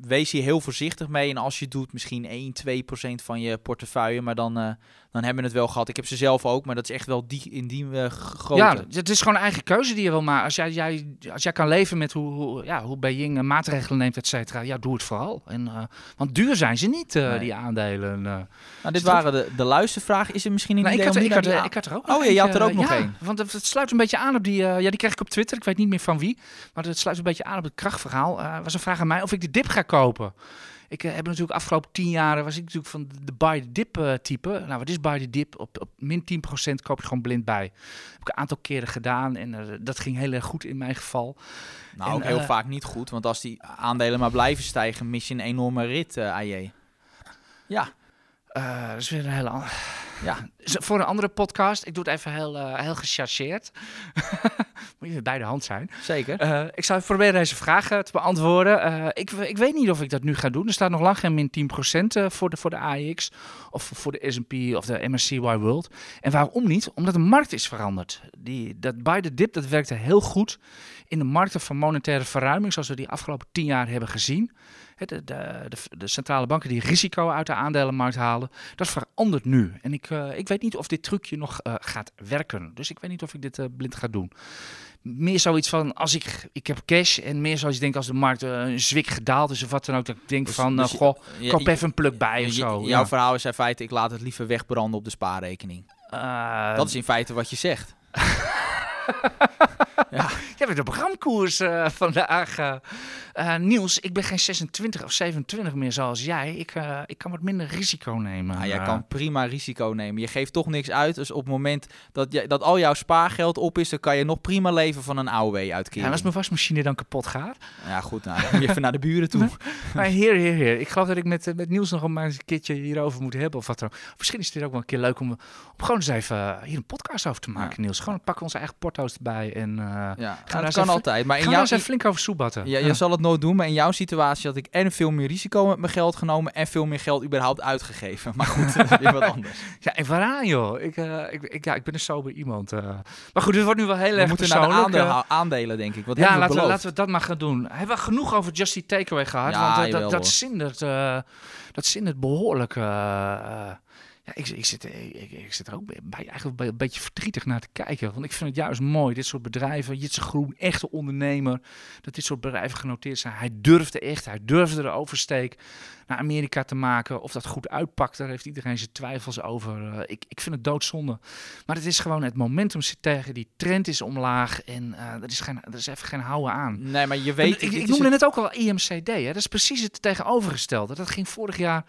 wees hier heel voorzichtig mee. En als je doet, misschien 1, 2 procent van je portefeuille. Maar dan, uh, dan hebben we het wel gehad. Ik heb ze zelf ook, maar dat is echt wel die, in die uh, grootte. Ja, het is gewoon een eigen keuze die je wil maken. Als jij, jij, als jij kan leven met hoe, hoe, ja, hoe Beijing maatregelen neemt, et cetera. Ja, doe het vooral. En, uh, want duur zijn ze niet, nee. die aandelen. nou, dit waren de, de luistervragen. Is er misschien een nou, ik had, ik, had, ik, ik had er ook Oh ja, je had er ook nog één. Want het, het, sluit een beetje aan op die... ja, die kreeg ik op Twitter. Ik weet niet meer van wie. Maar het sluit een beetje aan op het krachtverhaal. was een vraag aan mij of ik de dip ga kopen. Ik uh, heb natuurlijk afgelopen tien jaar was ik natuurlijk van de buy the dip uh, type. Nou, wat is buy the dip? Op, op min 10% koop je gewoon blind bij. heb ik een aantal keren gedaan en uh, dat ging heel erg goed in mijn geval. Nou, en, ook heel vaak niet goed, want als die aandelen maar blijven stijgen, mis je een enorme rit, AJ. Ja. dat is weer een hele andere... Ja, voor een andere podcast. Ik doe het even heel, uh, heel gechargeerd. Moet je bij de hand zijn. Zeker. Uh, ik zal proberen deze vragen te beantwoorden. Uh, ik, ik weet niet of ik dat nu ga doen. Er staat nog lang geen min 10% voor de, voor de AX of voor de S&P of de MSCY World. En waarom niet? Omdat de markt is veranderd. Die, dat buy the dip, dat werkte heel goed in de markten van monetaire verruiming, zoals we die afgelopen tien jaar hebben gezien. De, de, de, de, centrale banken die risico uit de aandelenmarkt halen, dat verandert nu. En ik, uh, ik weet niet of dit trucje nog uh, gaat werken. Dus ik weet niet of ik dit uh, blind ga doen. Meer zoiets van, als ik, ik heb cash en meer zoals je denkt als de markt een zwik gedaald is of wat dan ook. Dat ik denk dus, van, dus, goh, ja, koop even een pluk bij of zo. Jouw verhaal is in feite, ik laat het liever wegbranden op de spaarrekening. dat is in feite wat je zegt. ja. Jij bent de programkoers uh, vandaag. Uh, Niels, ik ben geen 26 of 27 meer zoals jij. Ik, ik kan wat minder risico nemen. Nou, jij kan prima risico nemen. Je geeft toch niks uit. Dus op het moment dat, je, dat al jouw spaargeld op is, dan kan je nog prima leven van een AOW uitkeren. Ja, als mijn wasmachine dan kapot gaat. Ja, goed. Nou, dan moet je even naar de buren toe. maar heer, heer, heer. Ik geloof dat ik met, met Niels nog maar eens een keertje hierover moet hebben. Of wat dan. Misschien is het ook wel een keer leuk om, om gewoon eens even hier een podcast over te maken, ja. Niels. Gewoon pakken we onze eigen porto's erbij en ja, gaan dat kan altijd. Maar in jouw zijn flink over soebatten. Ja, je zal het nooit doen, maar in jouw situatie had ik en veel meer risico met mijn geld genomen en veel meer geld überhaupt uitgegeven. Maar goed, dat is weer wat anders. Ja, en waaraan joh? Ik, uh, ik, ik, ja, ik ben een sober iemand. Uh. Maar goed, dit wordt nu wel heel we erg moeten naar de aandelen, aandelen denk ik. Wat ja, we laten, we, laten we dat maar gaan doen. Hebben we genoeg over Just Eat Takeaway gehad? Ja, want uh, jawel, dat, dat zindert, dat zindert behoorlijk... Ja, ik, ik, zit, ik, ik zit er ook bij, eigenlijk een beetje verdrietig naar te kijken. Want ik vind het juist mooi, dit soort bedrijven. Jitse Groen, echte ondernemer. Dat dit soort bedrijven genoteerd zijn. Hij durfde echt, hij durfde de oversteek naar Amerika te maken. Of dat goed uitpakt, daar heeft iedereen zijn twijfels over. Uh, ik, ik vind het doodzonde. Maar het is gewoon, het momentum zit tegen. Die trend is omlaag en uh, er, is geen, er is even geen houden aan. Nee, maar je weet... En, ik, ik noemde het... net ook al IMCD. Hè? Dat is precies het tegenovergestelde. Dat ging vorig jaar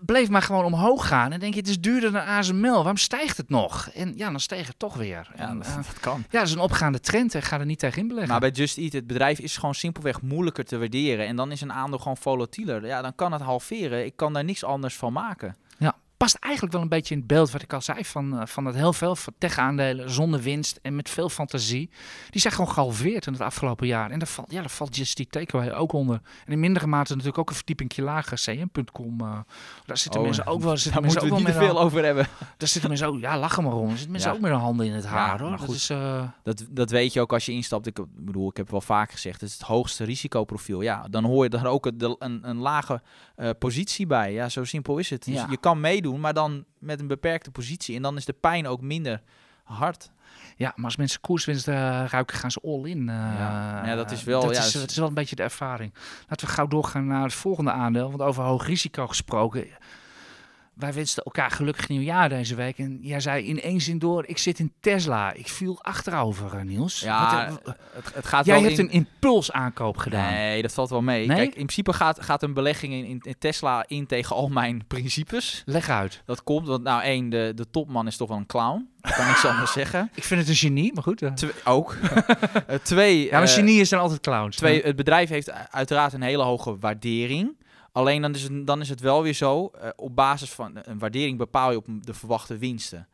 bleef maar gewoon omhoog gaan. En denk je, het is duurder dan ASML. Waarom stijgt het nog? En ja, dan steeg het toch weer. Ja, en, dat, uh, dat, kan. Ja, dat is een opgaande trend en ga er niet tegen inbeleggen. Maar bij Just Eat, het bedrijf is gewoon simpelweg moeilijker te waarderen. En dan is een aandeel gewoon volatieler. Ja, dan kan het halveren. Ik kan daar niks anders van maken. Past eigenlijk wel een beetje in het beeld wat ik al zei van, uh, van dat heel veel tech-aandelen zonder winst en met veel fantasie. Die zijn gewoon gehalveerd in het afgelopen jaar. En daar valt, ja, daar valt Just die Takeaway ook onder. En in mindere mate natuurlijk ook een verdiepingje lager, cm.com. Uh, daar zitten oh, mensen ook wel. Zitten daar mensen ook we niet te veel over hebben. Daar zitten mensen ook, ja, lachen maar om. Er zitten mensen ja. ook met hun handen in het haar, ja, hoor. Dat, is, uh... dat, dat weet je ook als je instapt. Ik bedoel, ik heb wel vaak gezegd, het is het hoogste risicoprofiel. Ja, dan hoor je daar ook een, een, een lage uh, positie bij. Ja, zo simpel is het. Dus Ja. je kan meedoen, maar dan met een beperkte positie. En dan is de pijn ook minder hard. Ja, maar als mensen koerswinst uh, ruiken, gaan ze all in. Uh, ja. ja, dat is wel... Dat, ja, is, dat is wel een beetje de ervaring. Laten we gauw doorgaan naar het volgende aandeel. Want over hoog risico gesproken wij wensten elkaar gelukkig nieuwjaar deze week. En jij zei in één zin door, ik zit in Tesla. Ik viel achterover, eh, Niels. Ja, Wat, het, het, gaat jij wel hebt een impulsaankoop gedaan. Nee, dat valt wel mee. Nee? Kijk, in principe gaat, gaat een belegging in, in, Tesla in tegen al mijn principes. Leg uit. Dat komt, want nou één, de, de topman is toch wel een clown. Kan ik zo maar zeggen. Ik vind het een genie, maar goed. Uh. Twee, ook. uh, twee. Ja, maar genie is dan altijd clowns. Twee, het bedrijf heeft uiteraard een hele hoge waardering. Alleen dan is het, dan is het wel weer zo, uh, op basis van een waardering bepaal je op de verwachte winsten.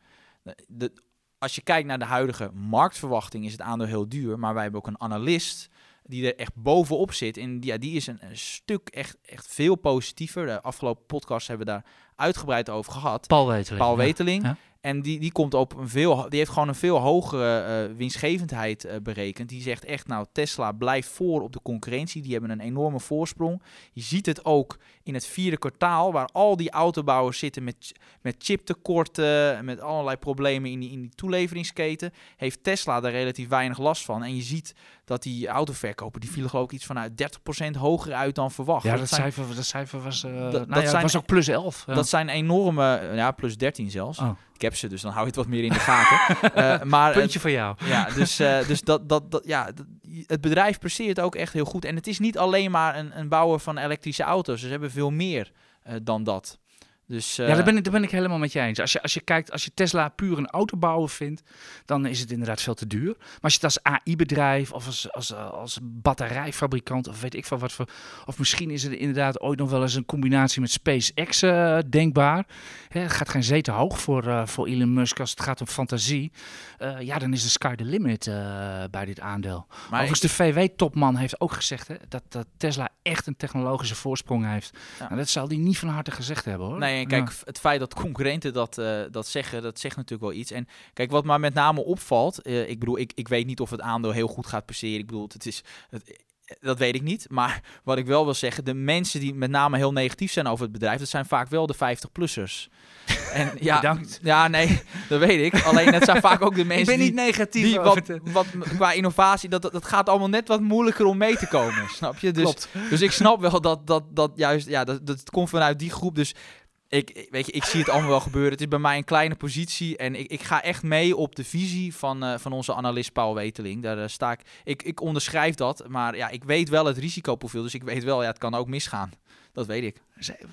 De, als je kijkt naar de huidige marktverwachting is het aandeel heel duur, maar wij hebben ook een analist die er echt bovenop zit. En die, ja, die is een, een, stuk echt, echt veel positiever. De afgelopen podcast hebben we daar uitgebreid over gehad. Paul Weteling. Paul Weteling. Ja. En die, die komt op een veel, die heeft gewoon een veel hogere uh, winstgevendheid uh, berekend. Die zegt echt, nou, Tesla blijft voor op de concurrentie. Die hebben een enorme voorsprong. Je ziet het ook in het vierde kwartaal, waar al die autobouwers zitten met, met chiptekorten, met allerlei problemen in die, in die toeleveringsketen. Heeft Tesla daar relatief weinig last van. En je ziet dat die autoverkopen, die vielen geloof ik iets vanuit 30% hoger uit dan verwacht. Ja, dat, dat, cijfer, dat cijfer was, uh, dat, nou dat ja, zijn, was ook plus 11. Ja. Dat zijn enorme, ja, plus 13 zelfs. Oh. Ik heb ze, dus dan hou je het wat meer in de gaten. uh, maar, Puntje voor jou. Ja, dus, uh, dus dat, dat, dat, ja, het bedrijf presteert ook echt heel goed. En het is niet alleen maar een, een bouwer van elektrische auto's. Ze hebben veel meer uh, dan dat. Dus, uh, ja, daar ben, ik, daar ben ik helemaal met je eens. Als je, als je kijkt, als je Tesla puur een autobouwer vindt, dan is het inderdaad veel te duur. Maar als je het als AI-bedrijf of als, als, als batterijfabrikant of weet ik van wat voor. Of misschien is het inderdaad ooit nog wel eens een combinatie met SpaceX uh, denkbaar. Hè, het gaat geen zee te hoog voor, uh, voor Elon Musk als het gaat om fantasie. Ja, dan is de sky the limit bij dit aandeel. Maar Overigens, ik... de VW-topman heeft ook gezegd hè, dat, dat Tesla echt een technologische voorsprong heeft. Ja. Nou, dat zal hij niet van harte gezegd hebben hoor. Nee, en kijk, ja. het feit dat concurrenten dat, uh, dat zeggen, dat zegt natuurlijk wel iets. En kijk, wat maar met name opvalt, uh, ik bedoel, ik, ik weet niet of het aandeel heel goed gaat passeren. Ik bedoel, het is, het, dat weet ik niet. Maar wat ik wel wil zeggen, de mensen die met name heel negatief zijn over het bedrijf, dat zijn vaak wel de 50-plussers. En ja, Bedankt. ja, nee, dat weet ik. Alleen het zijn vaak ook de mensen ik ben die, niet negatief die wat, wat, qua innovatie, dat, dat, dat gaat allemaal net wat moeilijker om mee te komen. snap je? Dus, Klopt. dus ik snap wel dat dat, dat juist, ja, dat, dat komt vanuit die groep. Dus ik, weet je, ik zie het allemaal wel gebeuren. Het is bij mij een kleine positie. En ik, ik ga echt mee op de visie van, uh, van onze analist Paul Weteling. Daar uh, sta ik, ik. Ik onderschrijf dat. Maar ja, ik weet wel het risicoprofiel. Dus ik weet wel, ja, het kan ook misgaan. Dat weet ik.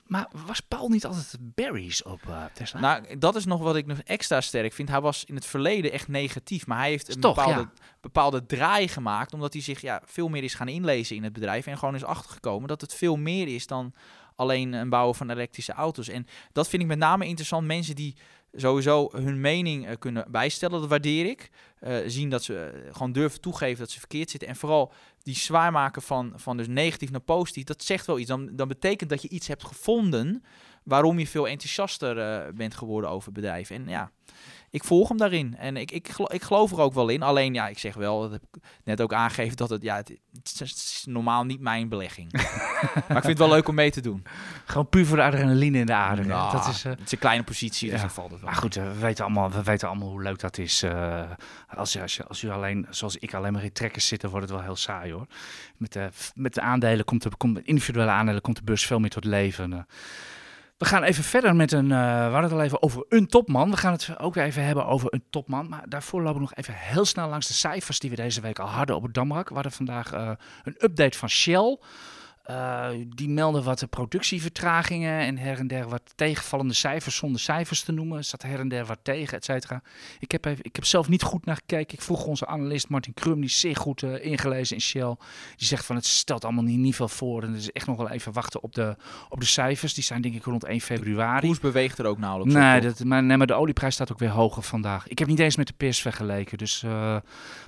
Maar was Paul niet altijd berries op uh, Tesla? Nou, dat is nog wat ik nog extra sterk vind. Hij was in het verleden echt negatief. Maar hij heeft een Toch, bepaalde, ja. bepaalde draai gemaakt. Omdat hij zich ja, veel meer is gaan inlezen in het bedrijf. En gewoon is achtergekomen dat het veel meer is dan alleen een bouwen van elektrische auto's. En dat vind ik met name interessant. Mensen die sowieso hun mening uh, kunnen bijstellen, dat waardeer ik. Uh, zien dat ze uh, gewoon durven toegeven dat ze verkeerd zitten. En vooral die zwaar maken van, van dus negatief naar positief, dat zegt wel iets. Dan, dan betekent dat je iets hebt gevonden waarom je veel enthousiaster bent geworden over bedrijven. En ja, ik volg hem daarin. En ik, ik, ik geloof er ook wel in. Alleen, ja, ik zeg wel, dat heb ik net ook aangegeven, dat het, ja, het, het is normaal niet mijn belegging. maar ik vind het wel leuk om mee te doen. Gewoon puur voor de adrenaline in de aarde. Nou, dat is, uh, het is een kleine positie, dus ja. dan valt het wel. Maar goed, uh, we, weten allemaal, we weten allemaal hoe leuk dat is. Uh, als, als, je, als u alleen, zoals ik, alleen maar in trekkers zit, dan wordt het wel heel saai hoor. Met de, met de aandelen komt de, komt, individuele aandelen komt de beurs veel meer tot leven. We gaan even verder met een. Uh, we hadden het al even over een topman. We gaan het ook even hebben over een topman. Maar daarvoor lopen we nog even heel snel langs de cijfers die we deze week al hadden op het Damrak. We hadden vandaag uh, een update van Shell. Uh, die melden wat productievertragingen en her en der wat tegenvallende cijfers zonder cijfers te noemen. Er zat her en der wat tegen, et cetera. Ik heb, even, ik heb zelf niet goed naar gekeken. Ik vroeg onze analist Martin Krum, die is zeer goed uh, ingelezen in Shell. Die zegt van het stelt allemaal niet, niet veel voor. En het is echt nog wel even wachten op de, op de cijfers. Die zijn denk ik rond 1 februari. De koers beweegt er ook nauwelijks nee. Dat, maar, nee, maar de olieprijs staat ook weer hoger vandaag. Ik heb niet eens met de pers vergeleken. Dus, uh,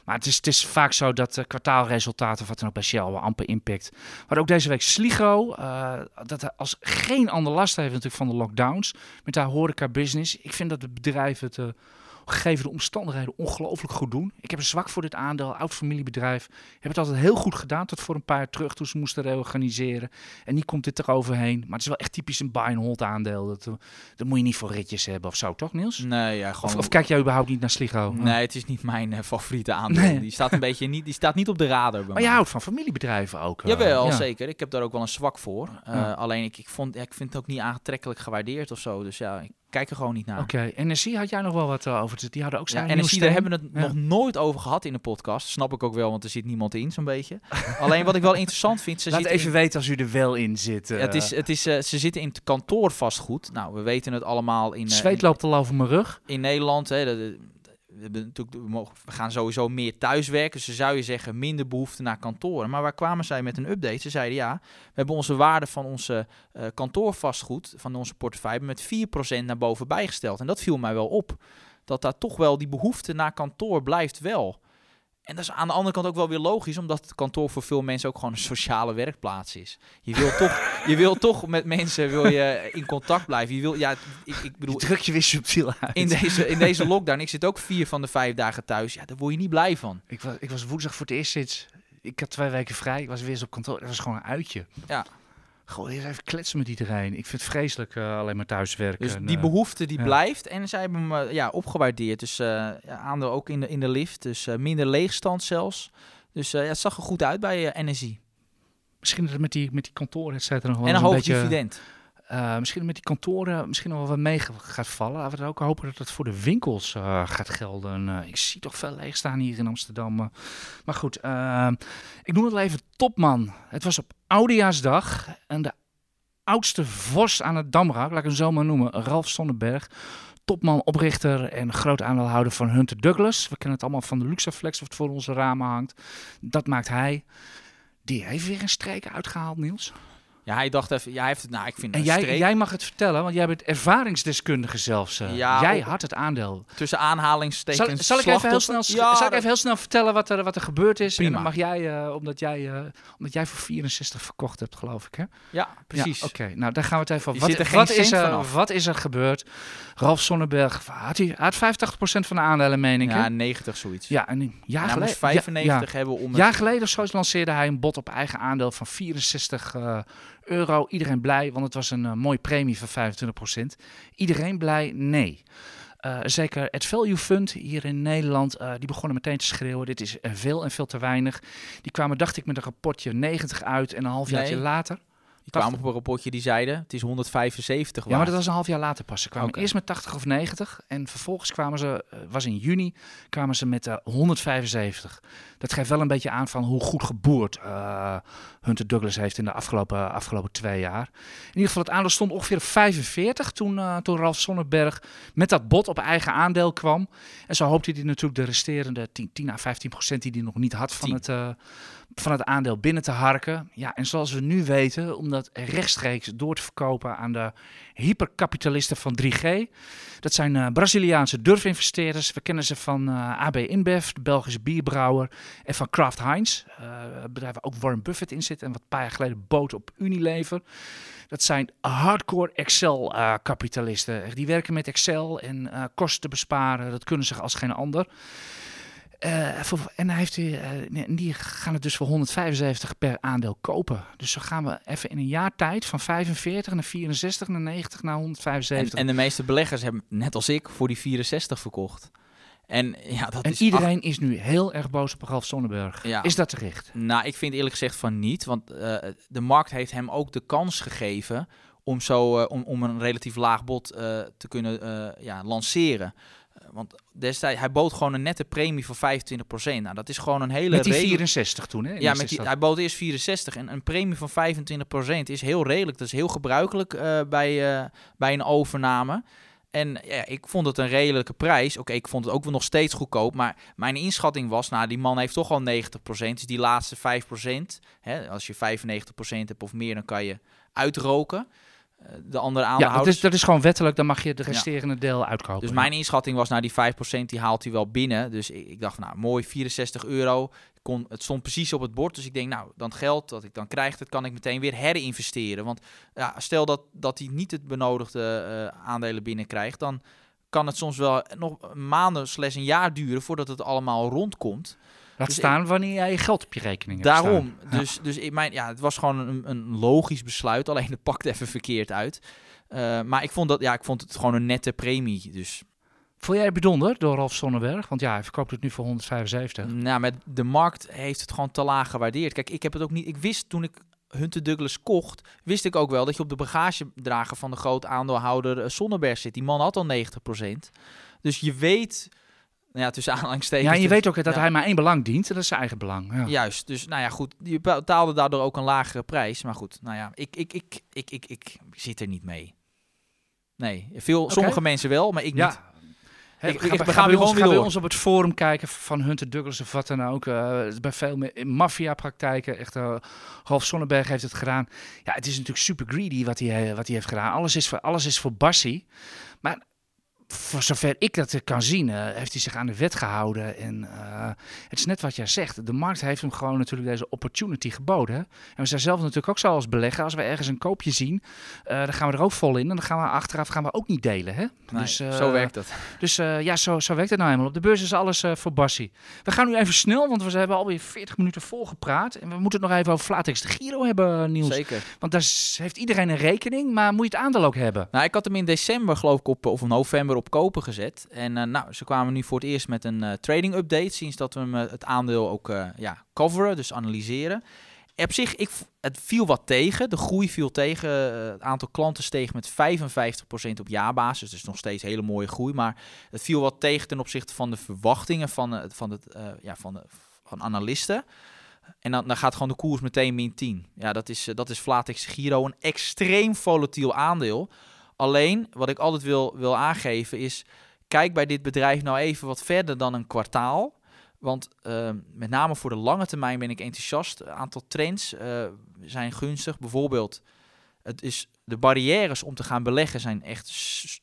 maar het is, het is vaak zo dat kwartaalresultaten, wat dan ook bij Shell, wel amper impact. Maar ook deze week Sligo, uh, dat als geen ander last heeft natuurlijk van de lockdowns met haar horeca business. Ik vind dat het bedrijf het uh, gegeven de omstandigheden ongelooflijk goed doen. Ik heb een zwak voor dit aandeel, oud familiebedrijf. Heb het altijd heel goed gedaan tot voor een paar jaar terug toen ze moesten reorganiseren. En nu komt dit eroverheen. Maar het is wel echt typisch een buy and hold aandeel. Dat, eh, dat moet je niet voor ritjes hebben of zo, toch Niels? Nee, ja, Of, gewoon... of kijk jij überhaupt niet naar Sligo? Nee, het is niet mijn eh, favoriete aandeel. Nee. Die staat een beetje niet, die staat niet op de radar bij Maar je houdt van familiebedrijven ook. eh, Jawel, ja. zeker. Ik heb daar ook wel een zwak voor. Ja. Alleen ik, ik, vond, ja, ik vind het ook niet aantrekkelijk gewaardeerd of zo. Dus ja, ik kijk er gewoon niet naar. Oké, NSC had jij nog wel wat eh, over te Die hadden ook Ja, zijn zie, daar hebben we het Ja. nog nooit over gehad in de podcast. Snap ik ook wel, want er zit niemand in, zo'n beetje. Alleen wat ik wel interessant vind, ze Laat zitten even in- weten als u er wel in zit. Ja, eh. het is, het is, eh, ze zitten in het kantoorvastgoed. Nou, we weten het allemaal in, eh, Zweet loopt al over mijn rug. in Nederland. Hè, de- de- we, hebben we, gaan sowieso meer thuiswerken. Dus zou je zeggen minder behoefte naar kantoren. Maar waar kwamen zij met een update? Ze zeiden ja, we hebben onze waarde van onze eh, kantoorvastgoed, van onze portefeuille, met 4% naar boven bijgesteld. En dat viel mij wel op. Dat daar toch wel die behoefte naar kantoor blijft wel. En dat is aan de andere kant ook wel weer logisch, omdat het kantoor voor veel mensen ook gewoon een sociale werkplaats is. Je wil toch, je wil toch met mensen wil je in contact blijven. Je wil, ja, ik, ik bedoel, Je druk je weer subtiel uit. in deze, in deze lockdown, ik zit ook vier van de vijf dagen thuis. Ja, daar word je niet blij van. Ik, was, ik was woensdag voor het eerst sinds... Ik had twee weken vrij. Ik was weer eens op kantoor. Dat was gewoon een uitje. Ja. Gewoon eerst even kletsen met iedereen. Ik vind het vreselijk eh, alleen maar thuiswerken. Dus die eh, behoefte die ja. blijft. En zij hebben hem eh, ja, opgewaardeerd. Dus aandeel ook in de, in de lift. Dus minder leegstand zelfs. Dus ja, het zag er goed uit bij NSI. Misschien dat het met die, met die kantoren, et cetera, En een hoog beetje... dividend. misschien met die kantoren misschien nog wel wat mee gaat vallen. Laten we ook hopen dat het voor de winkels gaat gelden. Ik zie toch veel leeg staan hier in Amsterdam. maar goed, ik noem het wel even topman. Het was op Oudejaarsdag en de oudste vorst aan het Damrak, laat ik hem zo maar noemen, Ralf Sonnenberg. Topman, oprichter en groot aandeelhouder van Hunter Douglas. We kennen het allemaal van de Luxaflex, wat voor onze ramen hangt. Dat maakt hij. Die heeft weer een streek uitgehaald, Niels. Ja, hij dacht even... Ja, hij heeft het... Nou, ik vind En jij, streep jij mag het vertellen, want jij bent ervaringsdeskundige zelfs. eh. Ja, jij had het aandeel. tussen aanhalingstekens zal, ik even heel snel. Ja, zal ik even heel snel vertellen wat er, wat er gebeurd is? Prima. En dan mag jij, eh, omdat, jij eh, omdat jij voor 64 verkocht hebt, geloof ik. Hè? Ja, precies. Ja, Oké, nou daar gaan we het even over. er Wat, wat, is er, wat is er gebeurd? Ralf Sonnenberg had, hij, had 85% van de aandelen, meen ik. Ja, hè? 90 zoiets. ja en een En jaar geleden. moest 95 hebben om... Een het- jaar geleden of zo lanceerde hij een bod op eigen aandeel van 64 eh, euro. Iedereen blij, want het was een eh, mooie premie van 25%. Iedereen blij? Nee. Eh, zeker het Value Fund hier in Nederland, eh, die begonnen meteen te schreeuwen. Dit is veel en veel te weinig. Die kwamen, dacht ik, met een rapportje 90 uit en een half Nee. jaartje later. Die kwamen op een rapportje die zeiden, het is 175 waard. Ja, maar dat was een half jaar later pas. Ze kwamen eerst met 80 of 90 en vervolgens kwamen ze, eh, was in juni, kwamen ze met eh 175. Dat geeft wel een beetje aan van hoe goed geboerd eh, Hunter Douglas heeft in de afgelopen, afgelopen twee jaar. In ieder geval, het aandeel stond ongeveer op 45 toen, toen Ralf Sonnenberg met dat bod op eigen aandeel kwam. En zo hoopte hij natuurlijk de resterende 10, 10 à 15 procent die hij nog niet had van 10. het, van het aandeel binnen te harken. Ja, en zoals we nu weten, om dat rechtstreeks door te verkopen aan de hyperkapitalisten van 3G. Dat zijn eh, Braziliaanse durfinvesteerders. We kennen ze van eh, AB InBev, de Belgische bierbrouwer, en van Kraft Heinz. eh, een bedrijf waar ook Warren Buffett in zit en wat een paar jaar geleden bood op Unilever. Dat zijn hardcore Excel-kapitalisten. die werken met Excel en eh, kosten besparen. Dat kunnen ze als geen ander. Eh, voor- en hij heeft, en die gaan het dus voor 175 per aandeel kopen. Dus zo gaan we even in een jaar tijd van 45 naar 64 naar 90 naar En, 175. en de meeste beleggers hebben, net als ik, voor die 64 verkocht. En ja, dat En is iedereen is nu heel erg boos op Ralf Sonnenberg. Ja. Is dat terecht? Nou, ik vind eerlijk gezegd van niet. Want eh, de markt heeft hem ook de kans gegeven om, zo, om, om een relatief laag bod te kunnen ja, lanceren. Eh, want destijds, hij bood gewoon een nette premie van 25%. Nou, dat is gewoon een hele Met die redelijk- 64 toen, hè? Ja, met die, hij bood eerst 64 en een premie van 25% is heel redelijk. Dat is heel gebruikelijk eh, bij, eh, bij een overname. En ja, ik vond het een redelijke prijs. Oké, ik vond het ook wel nog steeds goedkoop. Maar mijn inschatting was, nou, die man heeft toch al 90%. Dus die laatste 5%, hè, als je 95% hebt of meer, dan kan je uitroken. Eh, de andere Ja, dat is, dat is gewoon wettelijk. Dan mag je de resterende deel uitkopen. Dus mijn inschatting was, nou die 5% die haalt hij wel binnen. Dus ik, ik dacht, nou mooi, 64 euro. Kon, het stond precies op het bord. Dus ik denk, nou, dan geld dat ik dan krijg, dat kan ik meteen weer herinvesteren. Want ja, stel dat, dat hij niet het benodigde eh, aandelen binnenkrijgt, dan kan het soms wel nog maanden slash een jaar duren voordat het allemaal rondkomt. Laat Dus staan wanneer jij je geld op je rekening hebt Daarom. staan. Ja. Dus, dus ik mijn, ja, het was gewoon een, een logisch besluit. Alleen het pakte even verkeerd uit. Eh, maar ik vond, dat, ja, ik vond het gewoon een nette premie. Dus Vond jij het bijzonder door Rolf Sonnenberg? Want ja, hij verkoopt het nu voor 175. nou, met de markt heeft het gewoon te laag gewaardeerd. Kijk, ik heb het ook niet. Ik wist toen ik Hunter Douglas kocht, wist ik ook wel dat je op de bagagedrager van de groot aandeelhouder eh, Sonnenberg zit. Die man had al 90%. Dus je weet, ja, tussen aanhalingstekens. Ja, en je weet ook dat ja. hij maar één belang dient. En dat is zijn eigen belang. Ja. Juist, dus nou ja, goed. Je betaalde daardoor ook een lagere prijs. Maar goed, nou ja, ik, ik, ik, ik, ik, ik zit er niet mee. Nee, veel, sommige mensen wel, maar ik niet. Ja. Hè, Ik- we gaan, we gaan weer ons, weer gaan ons op het forum kijken van Hunter Douglas of wat dan ook. is bij veel meer maffia-praktijken. Echt, uh, Rolf Sonnenberg heeft het gedaan. Ja, het is natuurlijk super greedy wat hij, eh, wat hij heeft gedaan. Alles is voor, alles is voor Bassie. Maar voor zover ik dat kan zien, eh, heeft hij zich aan de wet gehouden. En eh, het is net wat jij zegt. De markt heeft hem gewoon natuurlijk deze opportunity geboden. En we zijn zelf natuurlijk ook zo als belegger. Als we ergens een koopje zien, eh, dan gaan we er ook vol in. En dan gaan we achteraf gaan we ook niet delen. Hè? Nee, dus, zo werkt dat. dus ja, zo, zo werkt het nou eenmaal. Op de beurs is alles voor Bassie. We gaan nu even snel, want we hebben alweer 40 minuten volgepraat. En we moeten het nog even over Flatex de Giro hebben, Niels. Zeker. Want daar heeft iedereen een rekening, maar moet je het aandeel ook hebben. Nou, ik had hem in december, geloof ik, op, of november op kopen gezet. En eh, nou, ze kwamen nu voor het eerst met een eh, trading update. Sinds dat we eh, het aandeel ook ja, coveren, dus analyseren. Op zich, ik, het viel wat tegen. De groei viel tegen. Het aantal klanten steeg met 55% op jaarbasis. Dus nog steeds hele mooie groei. Maar het viel wat tegen ten opzichte van de verwachtingen van, van, het, ja, van, de, van analisten. En dan, dan gaat gewoon de koers meteen min 10. Ja, dat is, dat is Flatex Giro. Een extreem volatiel aandeel. Alleen, wat ik altijd wil, wil aangeven is... Kijk bij dit bedrijf nou even wat verder dan een kwartaal. Want eh, met name voor de lange termijn ben ik enthousiast. Een aantal trends eh, zijn gunstig. Bijvoorbeeld, het is, de barrières om te gaan beleggen zijn echt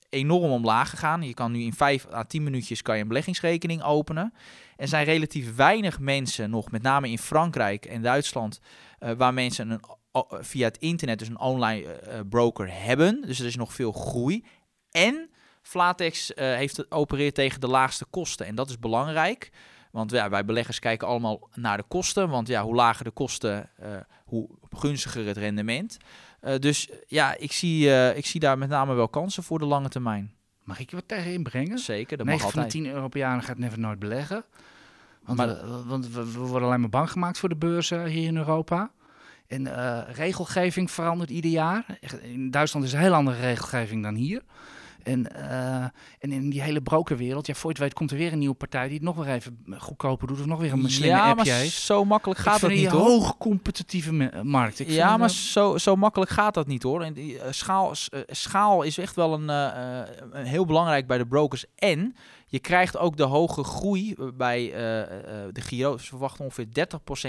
enorm omlaag gegaan. Je kan nu in 5 à 10 minuutjes kan je een beleggingsrekening openen. Er zijn relatief weinig mensen nog, met name in Frankrijk en Duitsland, eh, waar mensen een, via het internet dus een online eh, eh, broker hebben. Dus er is nog veel groei. En Flatex eh, heeft het opereert tegen de laagste kosten. En dat is belangrijk. Want ja, wij beleggers kijken allemaal naar de kosten. Want ja, hoe lager de kosten, eh, hoe gunstiger het rendement. Eh, dus ja, ik zie, eh, ik zie daar met name wel kansen voor de lange termijn. Mag ik je wat tegen inbrengen? Zeker, dat mag 9 van de altijd. 10 Europeanen gaat never nooit beleggen. Want, Maar- we, want we, we worden alleen maar bang gemaakt voor de beurzen hier in Europa. En eh, regelgeving verandert ieder jaar. In Duitsland is een heel andere regelgeving dan hier. En, eh, en in die hele brokerwereld, ja, voor je het weet komt er weer een nieuwe partij die het nog weer even goedkoper doet of nog weer een slimme ja, appje heeft. zo makkelijk gaat dat niet een hoor. hoog competitieve me- markt. Ik ja, vind, maar eh, zo, zo makkelijk gaat dat niet hoor. En die, eh, schaal, eh, schaal is echt wel een, eh, eh, een heel belangrijk bij de brokers. En je krijgt ook de hoge groei eh, bij eh, eh, de Giro. Ze verwachten ongeveer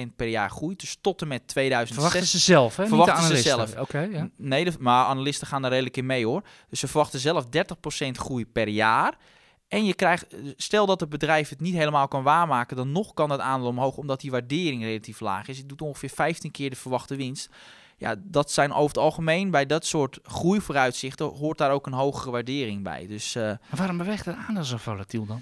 30% per jaar groei. Dus tot en met 2006. verwachten ze zelf, hè? Verwachten Niet de ze analisten. zelf. Oké, ja. Nee, de- maar analisten gaan daar redelijk in mee hoor. Dus ze verwachten zelf 30% groei per jaar. En je krijgt, stel dat het bedrijf het niet helemaal kan waarmaken, dan nog kan het aandeel omhoog, omdat die waardering relatief laag is. Het doet ongeveer 15 keer de verwachte winst. Ja, dat zijn over het algemeen, bij dat soort groeivooruitzichten, hoort daar ook een hogere waardering bij. Dus eh, waarom beweegt het aandeel zo volatiel dan?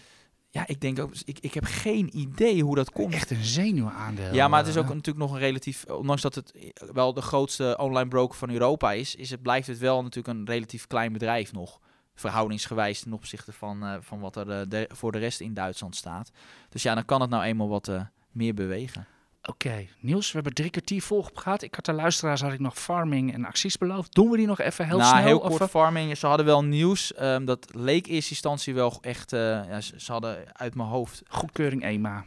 ja, ik denk ook, ik, ik heb geen idee hoe dat komt. Echt een zenuwaandeel. Ja, maar het is ook eh. natuurlijk nog een relatief, ondanks dat het wel de grootste online broker van Europa is, is het, blijft het wel natuurlijk een relatief klein bedrijf nog. Verhoudingsgewijs ten opzichte van, eh, van wat er de- voor de rest in Duitsland staat. Dus ja, dan kan het nou eenmaal wat meer bewegen. Oké, Niels, we hebben drie kwartier volgepraat. Ik had de luisteraars had ik nog farming en acties beloofd. Doen we die nog even heel nou, snel? heel kort farming. Ze hadden wel nieuws. ehm, dat leek in eerste instantie wel echt, eh, ja, ze, ze hadden uit mijn hoofd. goedkeuring EMA.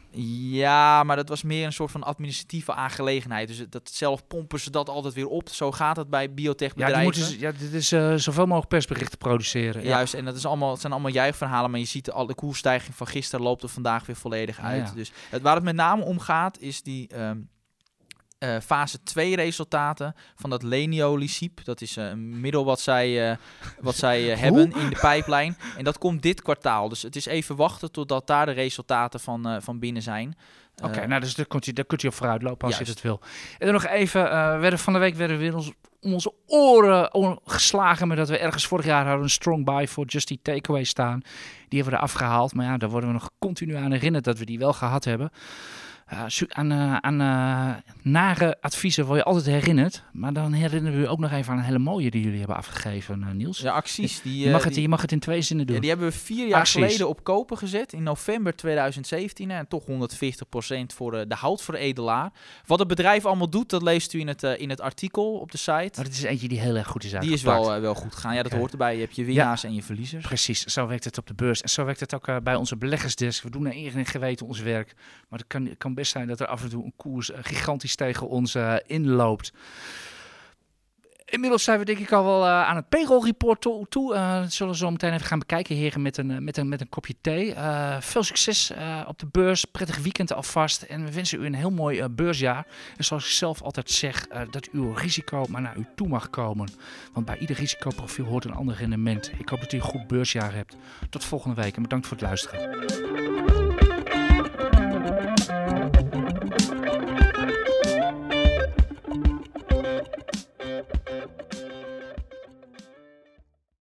Ja, maar dat was meer een soort van administratieve aangelegenheid. Dus dat zelf pompen ze dat altijd weer op. Zo gaat het bij Ja, biotechbedrijven. die moeten, ja, dit is eh, zoveel mogelijk persberichten produceren. Ja. Juist, en dat is allemaal, het zijn allemaal juichverhalen, maar je ziet al de koersstijging van gisteren loopt er vandaag weer volledig Ja, uit. ja. Dus het, waar het met name om gaat, is die, ehm, eh, fase 2 resultaten van dat Leniolisib. Dat is eh, een middel wat zij, eh, wat zij hebben in de pijplijn. En dat komt dit kwartaal. Dus het is even wachten totdat daar de resultaten van, van binnen zijn. Oké, nou, dus daar kunt, u, daar kunt u op vooruit lopen als je het wil. En dan nog even, werden, van de week werden we weer ons, om onze oren geslagen met dat we ergens vorig jaar hadden een strong buy voor Just Eat Takeaway staan. Die hebben we er afgehaald, maar ja, daar worden we nog continu aan herinnerd dat we die wel gehad hebben. Zo- aan eh, aan eh, nare adviezen word je altijd herinnerd, maar dan herinneren we u ook nog even aan een hele mooie die jullie hebben afgegeven, Niels. ja, acties. Die, je, mag het, die- je mag het in twee zinnen doen. Ja, die hebben we vier jaar Acties. geleden op kopen gezet in november 2017 en toch 140% voor de, de houtveredelaar. Wat het bedrijf allemaal doet, dat leest u in het, in het artikel op de site. Maar het is eentje die heel erg goed is Die is uitgepakt. wel, wel goed gegaan. Ja, dat hoort erbij. Je hebt je winnaars en je verliezers. Precies, zo werkt het op de beurs. En zo werkt het ook bij onze beleggersdesk. We doen naar eer en geweten ons werk. Maar het kan, het best zijn dat er af en toe een koers eh, gigantisch tegen ons eh, inloopt. Inmiddels zijn we denk ik al wel eh, aan het payroll report toe. dat zullen we zo meteen even gaan bekijken, heren, met een, met een, met een kopje thee. Veel succes op de beurs. Prettig weekend alvast. En we wensen u een heel mooi beursjaar. En zoals ik zelf altijd zeg, dat uw risico maar naar u toe mag komen. Want bij ieder risicoprofiel hoort een ander rendement. Ik hoop dat u een goed beursjaar hebt. Tot volgende week en bedankt voor het luisteren.